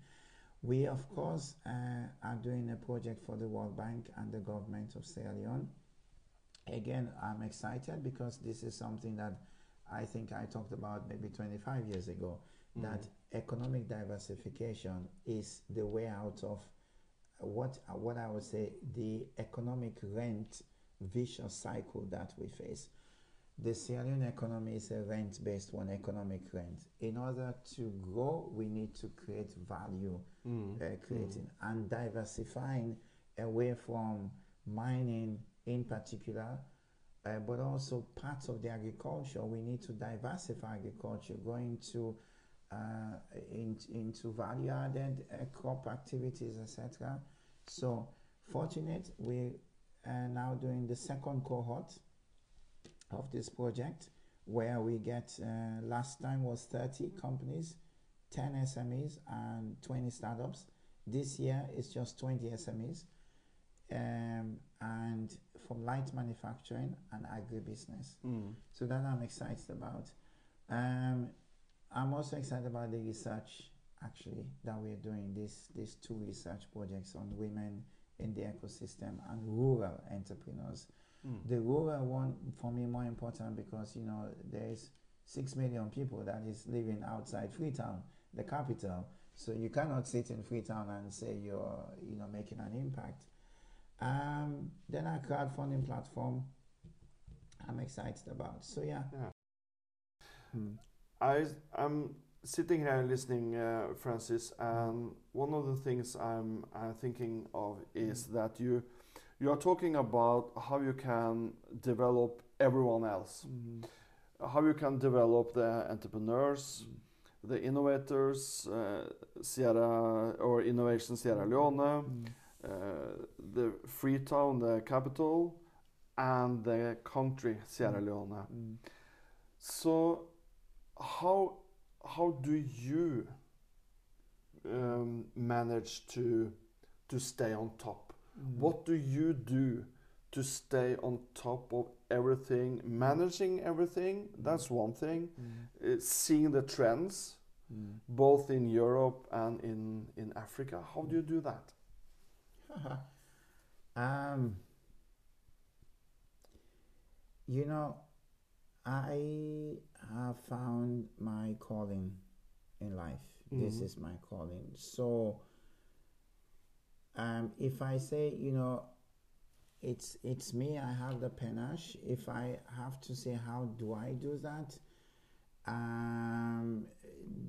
We, of course, uh, are doing a project for the World Bank and the government of Sierra Leone. Again, I'm excited because this is something that I think I talked about maybe 25 years ago that Mhm. economic diversification is the way out of what what I would say the economic rent vicious cycle that we face. The Sierra Leone economy is a rent-based one, economic rent. In order to grow, we need to create value Mm. uh, creating and diversifying away from mining in particular, uh, but also parts of the agriculture. We need to diversify agriculture, going to in, into value added uh, crop activities, etc. So, fortunate we are now doing the second cohort of this project where we get uh, last time was 30 companies 10 SMEs and 20 startups. This year it's just 20 SMEs um, and from light manufacturing and agribusiness. Mm. So that I'm excited about. Um, I'm also excited about the research actually that we're doing. These these two research projects on women in the ecosystem and rural entrepreneurs. Mm. The rural one for me more important because you know there's six million people that is living outside Freetown, the capital. So you cannot sit in Freetown and say you're you know making an impact. Um, then our crowdfunding platform, I'm excited about. So yeah. Yeah. Hmm. I I'm sitting here listening, uh, Francis, and one of the things I'm, I'm thinking of is that you you are talking about how you can develop everyone else, how you can develop the entrepreneurs, the innovators, uh, Sierra or Innovation Sierra Leone, Mm. uh, the Freetown, the capital, and the country Sierra Leone. Mm. So, how how do you um, manage to to stay on top? Mm. What do you do to stay on top of everything? Managing everything, that's one thing. Mm. Uh, seeing the trends, Mm. both in Europe and in, in Africa. How do you do that? [LAUGHS] um, you know, I have found my calling in life. This Mhm. is my calling. So, um, if I say, you know, it's it's me, I have the panache. If I have to say, how do I do that? Um,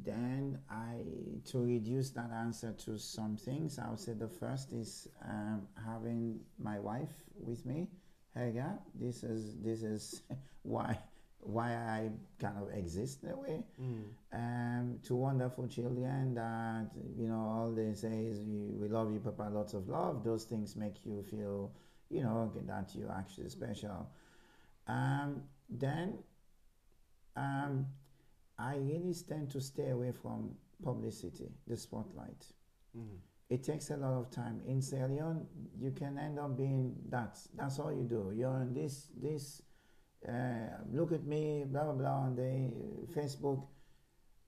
then I to reduce that answer to some things, I would say the first is um, having my wife with me. Helga, this is this is [LAUGHS] why why I kind of exist in a way. Um, two wonderful children that you know all they say is we, love you, Papa, lots of love. Those things make you feel you know that you're actually special. Um, then um, I really tend to stay away from publicity, the spotlight. Mm. It takes a lot of time. In Sierra Leone, you can end up being that. That's all you do. You're on this, this, uh, look at me, blah, blah, blah, on the Facebook.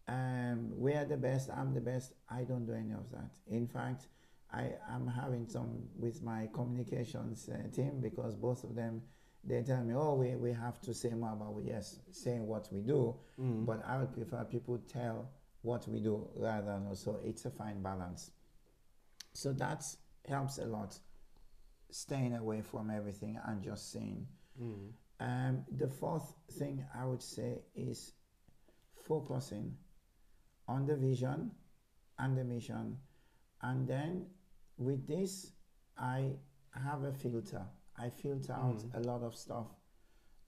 Um, we are the best, I'm the best. I don't do any of that. In fact, I am having some with my communications uh, team because both of them, they tell me, oh, we, we have to say more about, yes, saying what we do. Mm. But I would prefer people tell what we do rather than also it's a fine balance. So that helps a lot, staying away from everything and just saying. Mm. Um, the fourth thing I would say is focusing on the vision and the mission. And then with this, I have a filter. I filter out Mhm. a lot of stuff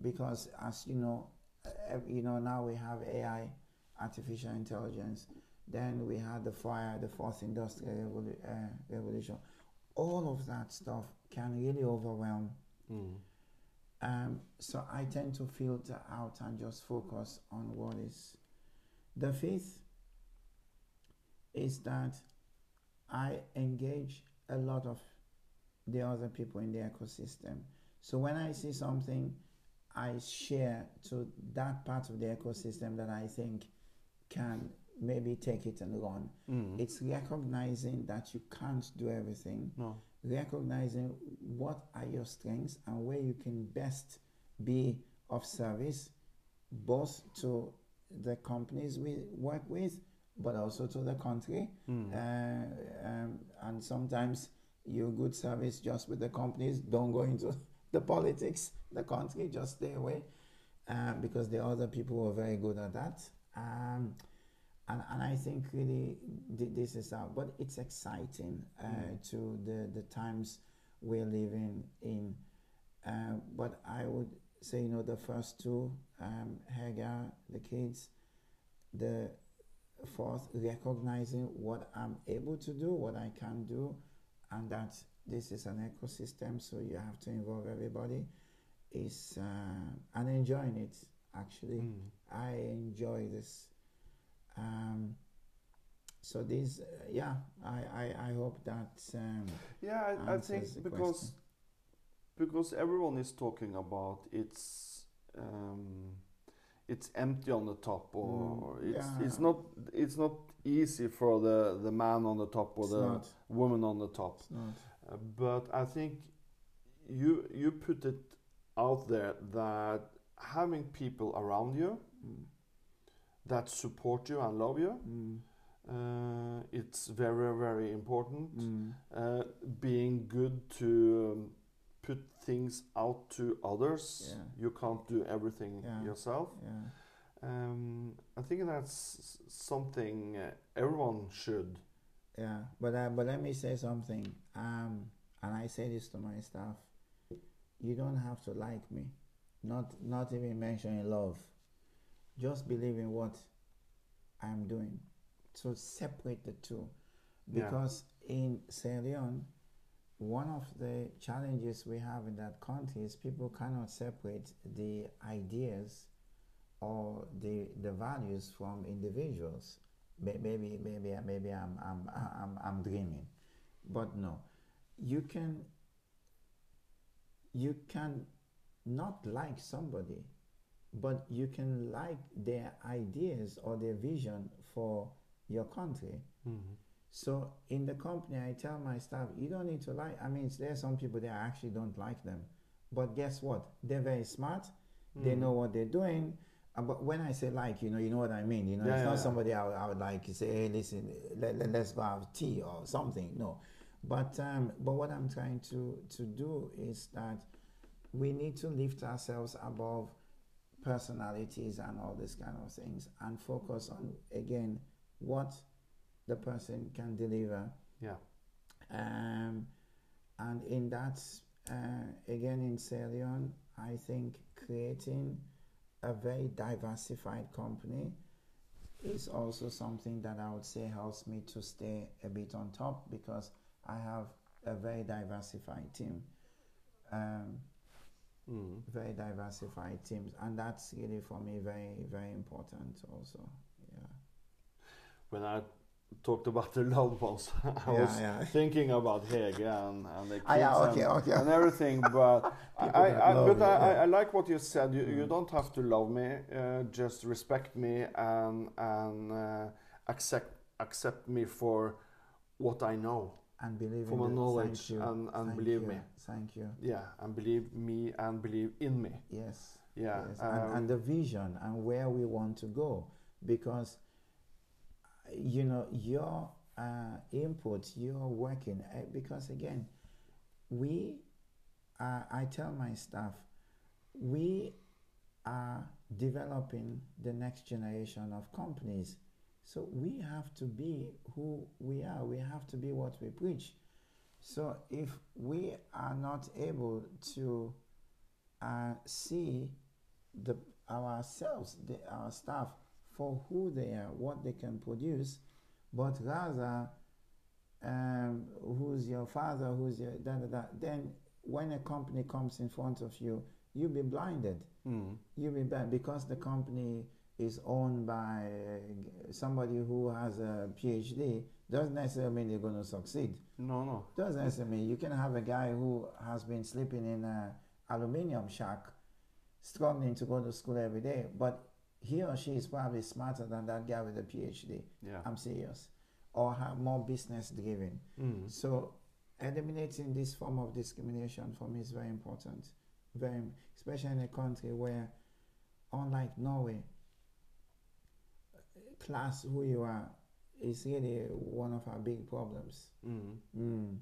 because, as you know, uh, you know now we have AI, artificial intelligence. Then we had the fire, the fourth industrial revolu- uh, revolution. All of that stuff can really overwhelm Mm. Um, so I tend to filter out and just focus on what is. The fifth is that I engage a lot of the other people in the ecosystem. So when I see something, I share to that part of the ecosystem that I think can maybe take it and run. Mm. It's recognizing that you can't do everything no. Recognizing what are your strengths and where you can best be of service both to the companies we work with but also to the country Mm. uh, um, and sometimes your good service just with the companies don't go into [LAUGHS] the politics the country just stay away uh, because the other people are very good at that um, and, and I think really th- this is out, but it's exciting uh, Mm. to the, the times we're living in. Uh, but I would say, you know, the first two, um, Hagar, the kids, the fourth, recognizing what I'm able to do, what I can do, and that this is an ecosystem, so you have to involve everybody, is uh, and enjoying it actually. Mm. I enjoy this. Um, so this, uh, yeah, I, I, I hope that um, Yeah, I, I think because question. because everyone is talking about it's um, it's empty on the top, or Mm, it's yeah. it's not it's not easy for the the man on the top or It's the not. woman on the top. Uh, but I think you you put it out there that having people around you Mm. That support you and love you, Mm. uh, it's very very important. Mm. Uh, being good to um, put things out to others. Yeah. You can't do everything Yeah. yourself. Yeah. Um, I think that's something uh, everyone should. Yeah, but uh, but let me say something. Um, and I say this to my staff: you don't have to like me, not not even mentioning love. Just believe in what I'm doing. So separate the two, Yeah. because in Sierra Leone, one of the challenges we have in that country is people cannot separate the ideas or the the values from individuals. Maybe maybe maybe I'm I'm I'm I'm dreaming, but no, you can you can not like somebody, but you can like their ideas or their vision for your country. So in the company, I tell my staff, you don't need to like. I mean, there are some people that I actually don't like them, but guess what? They're very smart. They Mm-hmm. know what they're doing. Uh, But when I say like, you know, you know what I mean. You know, Yeah, it's yeah, not yeah. somebody I would, I would like to say, hey, listen, let, let, us go have tea or something. No, but um, but what I'm trying to to do is that we need to lift ourselves above personalities and all these kind of things and focus on again what the person can deliver Yeah. um, and in that uh, again in Sierra Leone I think creating a very diversified company is also something that I would say helps me to stay a bit on top because I have a very diversified team um, Mm. very diversified teams and that's really for me very very important also yeah When I talked about the [LAUGHS] loved ones, I Yeah, was yeah. thinking about Hege and, and the kids Ah, yeah, okay, and, okay. and everything. [LAUGHS] But I, I, I, but you, I, I, like what you said. You, you Mm. don't have to love me. Uh, just respect me and and uh, accept accept me for what I know. And believe For in my the, knowledge thank you, and- and thank believe you, me. thank you Yeah, and believe me and believe in me. yes Yeah. yes. and, um, and the vision and where we want to go because you know your uh, input your working uh, because again we uh, i tell my staff we are developing the next generation of companies so we have to be who we are we have to be what we preach so if we are not able to uh, see the ourselves, the, our staff, for who they are, what they can produce, but rather um, who's your father, who's your da da da. Then when a company comes in front of you, you'll be blinded. mm, You'll be blind because the company is owned by uh, somebody who has a PhD. Doesn't necessarily mean they're going to succeed. no, no. Doesn't necessarily mean you can have a guy who has been sleeping in a aluminium shack, struggling to go to school every day, but he or she is probably smarter than that guy with a PhD. Yeah. I'm serious, or have more business driven. Mm. So eliminating this form of discrimination for me is very important. Very, especially in a country where, unlike Norway, class who you are is really one of our big problems. Mm. Mm.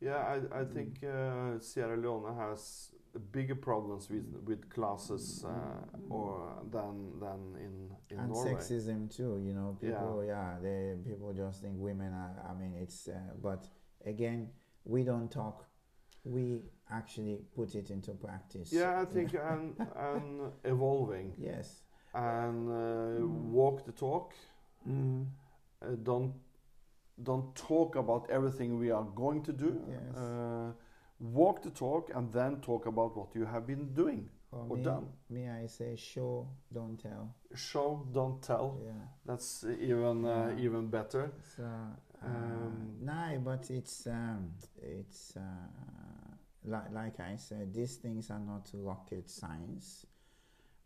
Yeah, I, I think uh, Sierra Leone has bigger problems with with classes uh, or than than in in and Norway. sexism too. You know, people yeah, they people just think women are. I mean, it's uh, but again, we don't talk. We actually put it into practice. Yeah, I think and and [LAUGHS] evolving Yes. And uh, walk the talk. Mm. Uh, don't don't talk about everything we are going to do. Yes. Uh, walk the talk and then talk about what you have been doing. For or me, done. me, I say show, don't tell. Show, don't tell. Yeah. That's even uh, Yeah. even better. So, uh, Um, no, but it's um, it's uh, like like I said, these things are not rocket science,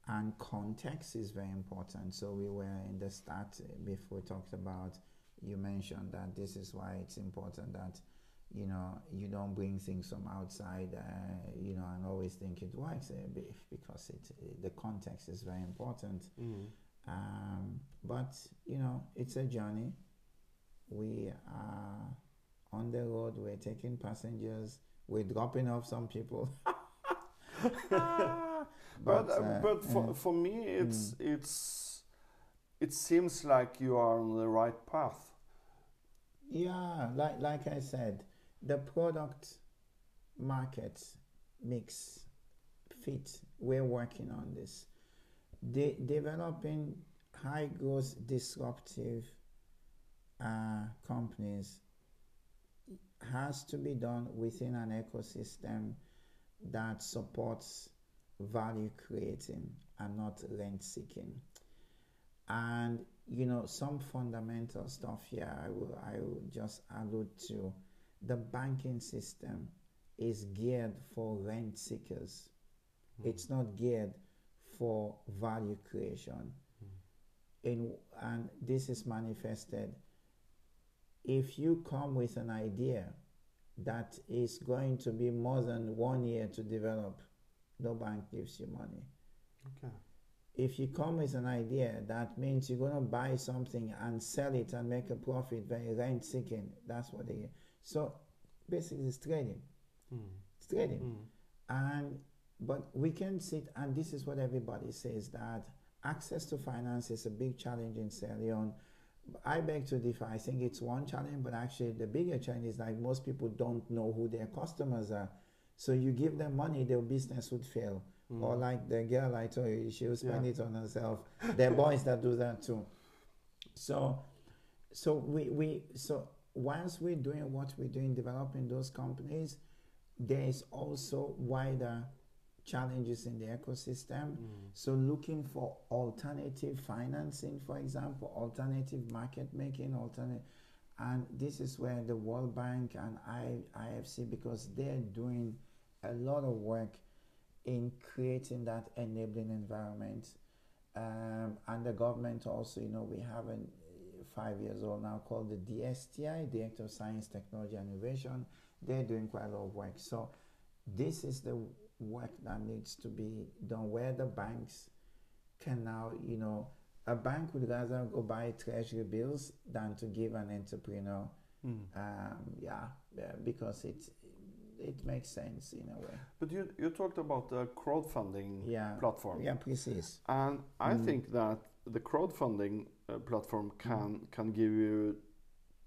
and context is very important. So we were in the start before we talked about. You mentioned that this is why it's important that you know you don't bring things from outside. Uh, you know, and always think it works uh, because it the context is very important. Mm. Um, but you know, it's a journey. We are on the road. We're taking passengers. We're dropping off some people. [LAUGHS] [LAUGHS] But uh, uh, but for, for me it's it's it seems like you are on the right path. Yeah, like like I said, the product market mix fit. We're working on this. De- developing high growth disruptive uh, companies has to be done within an ecosystem that supports value creating and not rent seeking. And you know some fundamental stuff here I will I will just allude to the banking system is geared for rent seekers. Hmm. It's not geared for value creation. Hmm. In, and this is manifested if you come with an idea that is going to be more than one year to develop, no bank gives you money Okay. if you come with an idea that means you're going to buy something and sell it and make a profit very rent seeking that's what they so basically it's trading Mm. it's trading Mm. and but we can sit and this is what everybody says that access to finance is a big challenge in Sierra Leone I beg to differ. I think it's one challenge, but actually the bigger challenge is like most people don't know who their customers are. So you give them money, their business would fail. Mm. Or like the girl I told you, she will spend Yeah. it on herself. there are boys that do that too. So, so we, we so once we're doing what we're doing, developing those companies, there is also wider challenges in the ecosystem. Mm. So looking for alternative financing, for example, alternative market making, alternate, and this is where the World Bank and I, IFC, because they're doing a lot of work in creating that enabling environment. Um, and the government also, you know, we have a five years old now called the DSTI, Director of Science, Technology and Innovation. They're doing quite a lot of work. So this is the work that needs to be done where the banks can now, you know, a bank would rather go buy treasury bills than to give an entrepreneur, Mm. um, yeah, yeah, because it it makes sense in a way. But you you talked about the crowdfunding Yeah, platform, yeah, precise. and I Mm. think that the crowdfunding uh, platform can can give you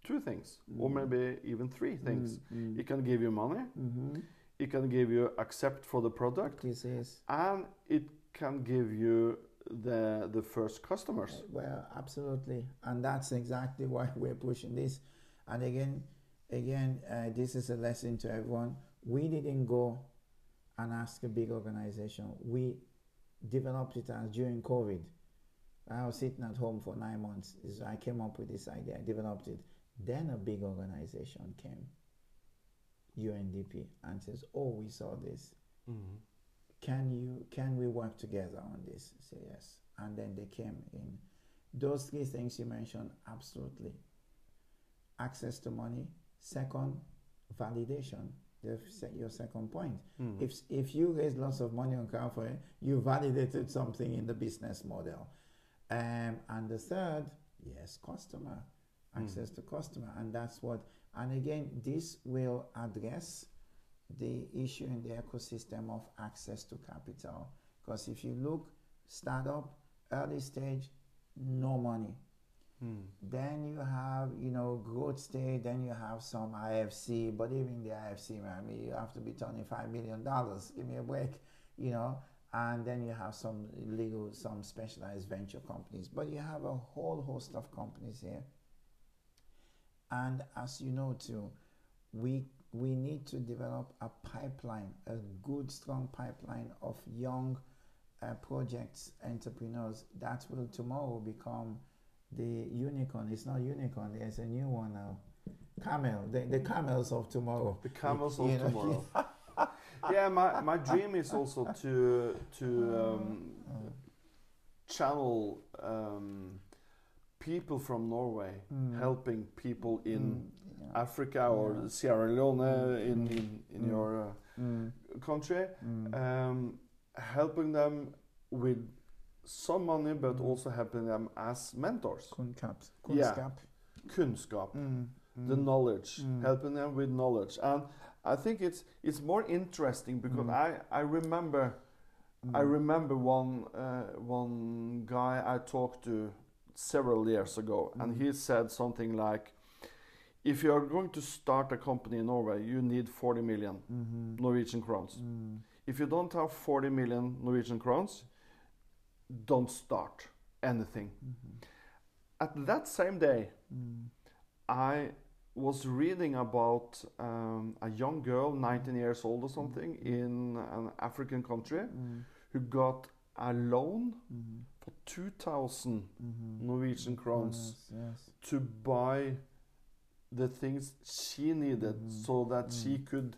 two things, or Mm. maybe even three things. Mm, It can give you money, mm-hmm. it can give you accept for the product, Precise. and it can give you the the first customers. Well, absolutely, and that's exactly [LAUGHS] why we're pushing this. And again, again, uh, this is a lesson to everyone. We didn't go and ask a big organization. We developed it as during COVID. I was sitting at home for nine months. So I came up with this idea. I developed it. Then a big organization came, UNDP, and says, "Oh, we saw this. Mm. Can you? Can we work together on this?" I say yes, and then they came in. Those three things you mentioned, absolutely. Access to money. Second, validation. Your second point. Mm. If if you raise lots of money on crowdfunding, you validated something in the business model. Um, and the third, yes, customer access to customer, and that's what. And again, this will address the issue in the ecosystem of access to capital. Because if you look, startup, early stage, no money. Mm. Then you have, you know, growth state. then you have some IFC, but even the IFC, I mean, you have to be $25 million. Give me a break, you know. And then you have some legal, some specialized venture companies. But you have a whole host of companies here. And as you know, too, we we need to develop a pipeline, a good, strong pipeline of young uh, projects, entrepreneurs that will tomorrow become the unicorn. It's not unicorn. There's a new one now. Camel. The, the camels of tomorrow. The camels You of know, tomorrow. [LAUGHS] yeah, my, my dream is also to to um, channel um, people from Norway Mm. helping people in Mm, yeah. Africa or Yeah. Sierra Leone Mm. in Mm. in, in Mm. your uh, Mm, country, mm, um, helping them with some money, but Mm. also helping them as mentors, Kunnskap. Yeah. Kunnskap. kunskap, Mm, the mm, knowledge, Mm. helping them with knowledge, and I think it's it's more interesting because Mm. I I remember. mm, I remember one uh, one guy I talked to several years ago, and Mm. he said something like, "If you are going to start a company in Norway, you need 40 million mhm, Norwegian crowns. mm, If you don't have 40 million Norwegian crowns, don't start anything." mhm, At that same day, mm, I was reading about um, a young girl, 19 years old or something, in an African country, mm, who got a loan mhm, for 2,000 mhm. Norwegian crowns Yes, yes. to buy the things she needed Mhm. so that she Mm. could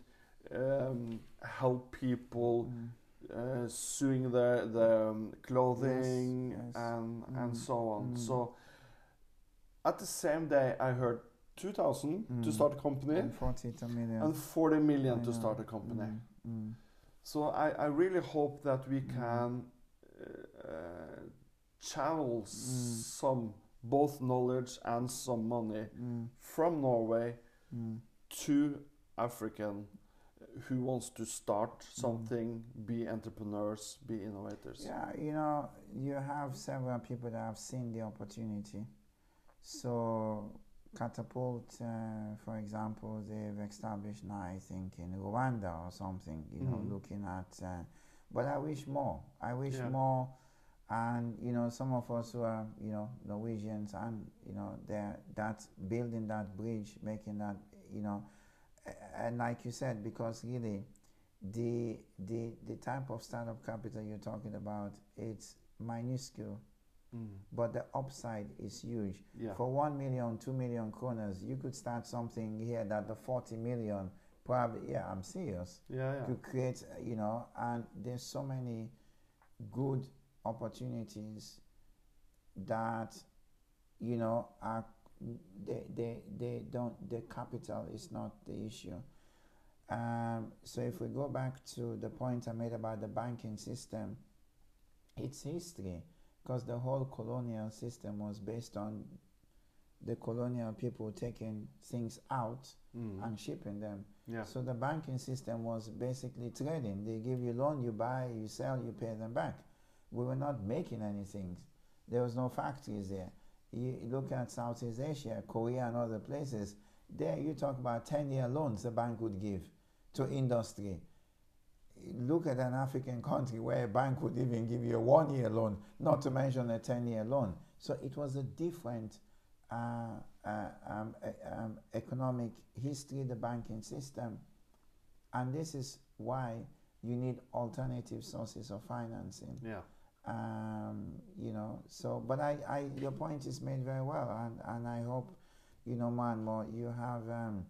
um, help people Mm, uh, sewing their, their um, clothing Yes, yes. And, Mm. and so on. Mm. So at the same day, I heard 2,000 to Mm. start a company and 40 to million. and 40 million to start a company. Mm, mm, So I, I really hope that we Mm. can uh, channel Mm. some both knowledge and some money from Norway to African who wants to start something, be entrepreneurs, be innovators. Yeah, you know, you have several people that have seen the opportunity. So, Catapult, uh, for example, they've established now, I think, in Rwanda or something, you know, Mhm. looking at. Uh, but I wish more. I wish Yeah. more. And, you know, some of us who are, you know, Norwegians and, you know, they're that building that bridge, making that, you know, and like you said, because really, the the the type of startup capital you're talking about it's minuscule Mm. but the upside is huge Yeah. for 1 million 2 million kroners you could start something here that the 40 million probably yeah i'm serious yeah, yeah. could create you know and there's so many good opportunities that you know are they they, they don't the capital is not the issue um, so if we go back to the point i made about the banking system it's history because the whole colonial system was based on the colonial people taking things out Mm. and shipping them yeah. so the banking system was basically trading. They give you loan, you buy, you sell, you pay them back. We were not making anything. There was no factories there. You look at Southeast Asia, Korea, and other places. There, you talk about ten-year loans the bank would give to industry. Look at an African country where a bank would even give you a one-year loan, not to mention a ten-year loan. So it was a different uh, uh, um, um, economic history, the banking system. And this is why you need alternative sources of financing. yeah. Um, you know, so, but I, I, your point is made very well, and, and I hope, you know, more and more you have um,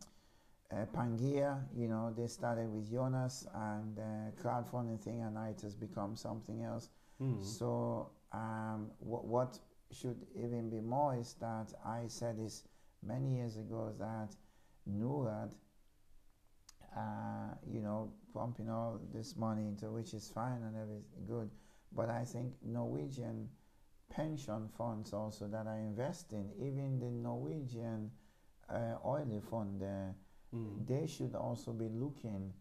uh, Pangaea, you know, they started with Jonas and uh, crowdfunding thing, and now it has become something else. Mm. So, um, what, what should even be more is that I said this many years ago that Norad, uh, you know, pumping all this money into which is fine and everything good, but I think Norwegian pension funds also that are investing, even the Norwegian uh, oil fund, uh, Mm. they should also be looking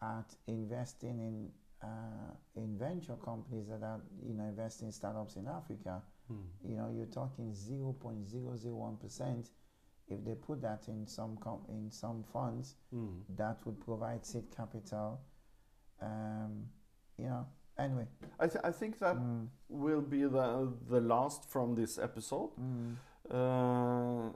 at investing in uh, in venture companies that are you know investing in startups in Africa. Mm. You know, you're talking 0.001 percent. If they put that in some com- in some funds, Mm. that would provide seed capital. Um, you know, anyway. I, th- I think that Mm, will be the the last from this episode. mm, Uh,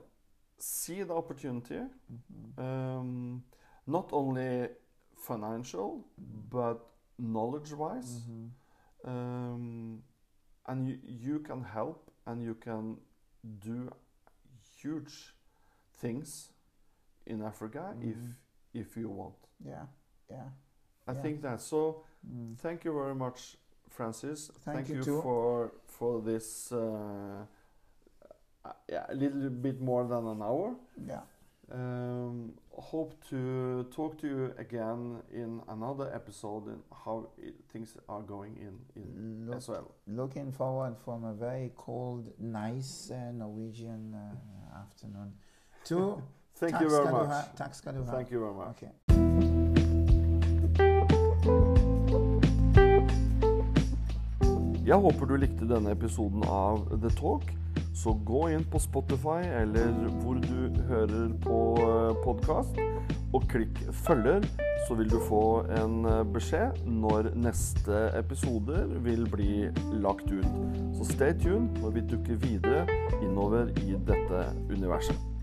see the opportunity, mhm, um, not only financial but knowledge-wise, mhm, um, and you, you can help and you can do huge things in Africa Mhm. if if you want. Yeah, yeah. I Yeah. think that. So thank you very much, Francis. Thank you you for for this. Uh, yeah, a little bit more than an hour. Yeah. Um, hope to talk to you again in another episode and how it, things are going in in Look, as well. looking forward from a very cold, nice uh, Norwegian uh, afternoon to [LAUGHS] Thank you very much. ha. Tack ska du ha. Thank you very much. Okay. Jeg håper du likte denne episoden av The Talk. Så gå inn på Spotify eller hvor du hører på podkast, og klikk 'følger', så vil du få en eh, beskjed når neste episoder vil bli lagt ut. Så stay tuned når vi dukker videre innover i dette universet.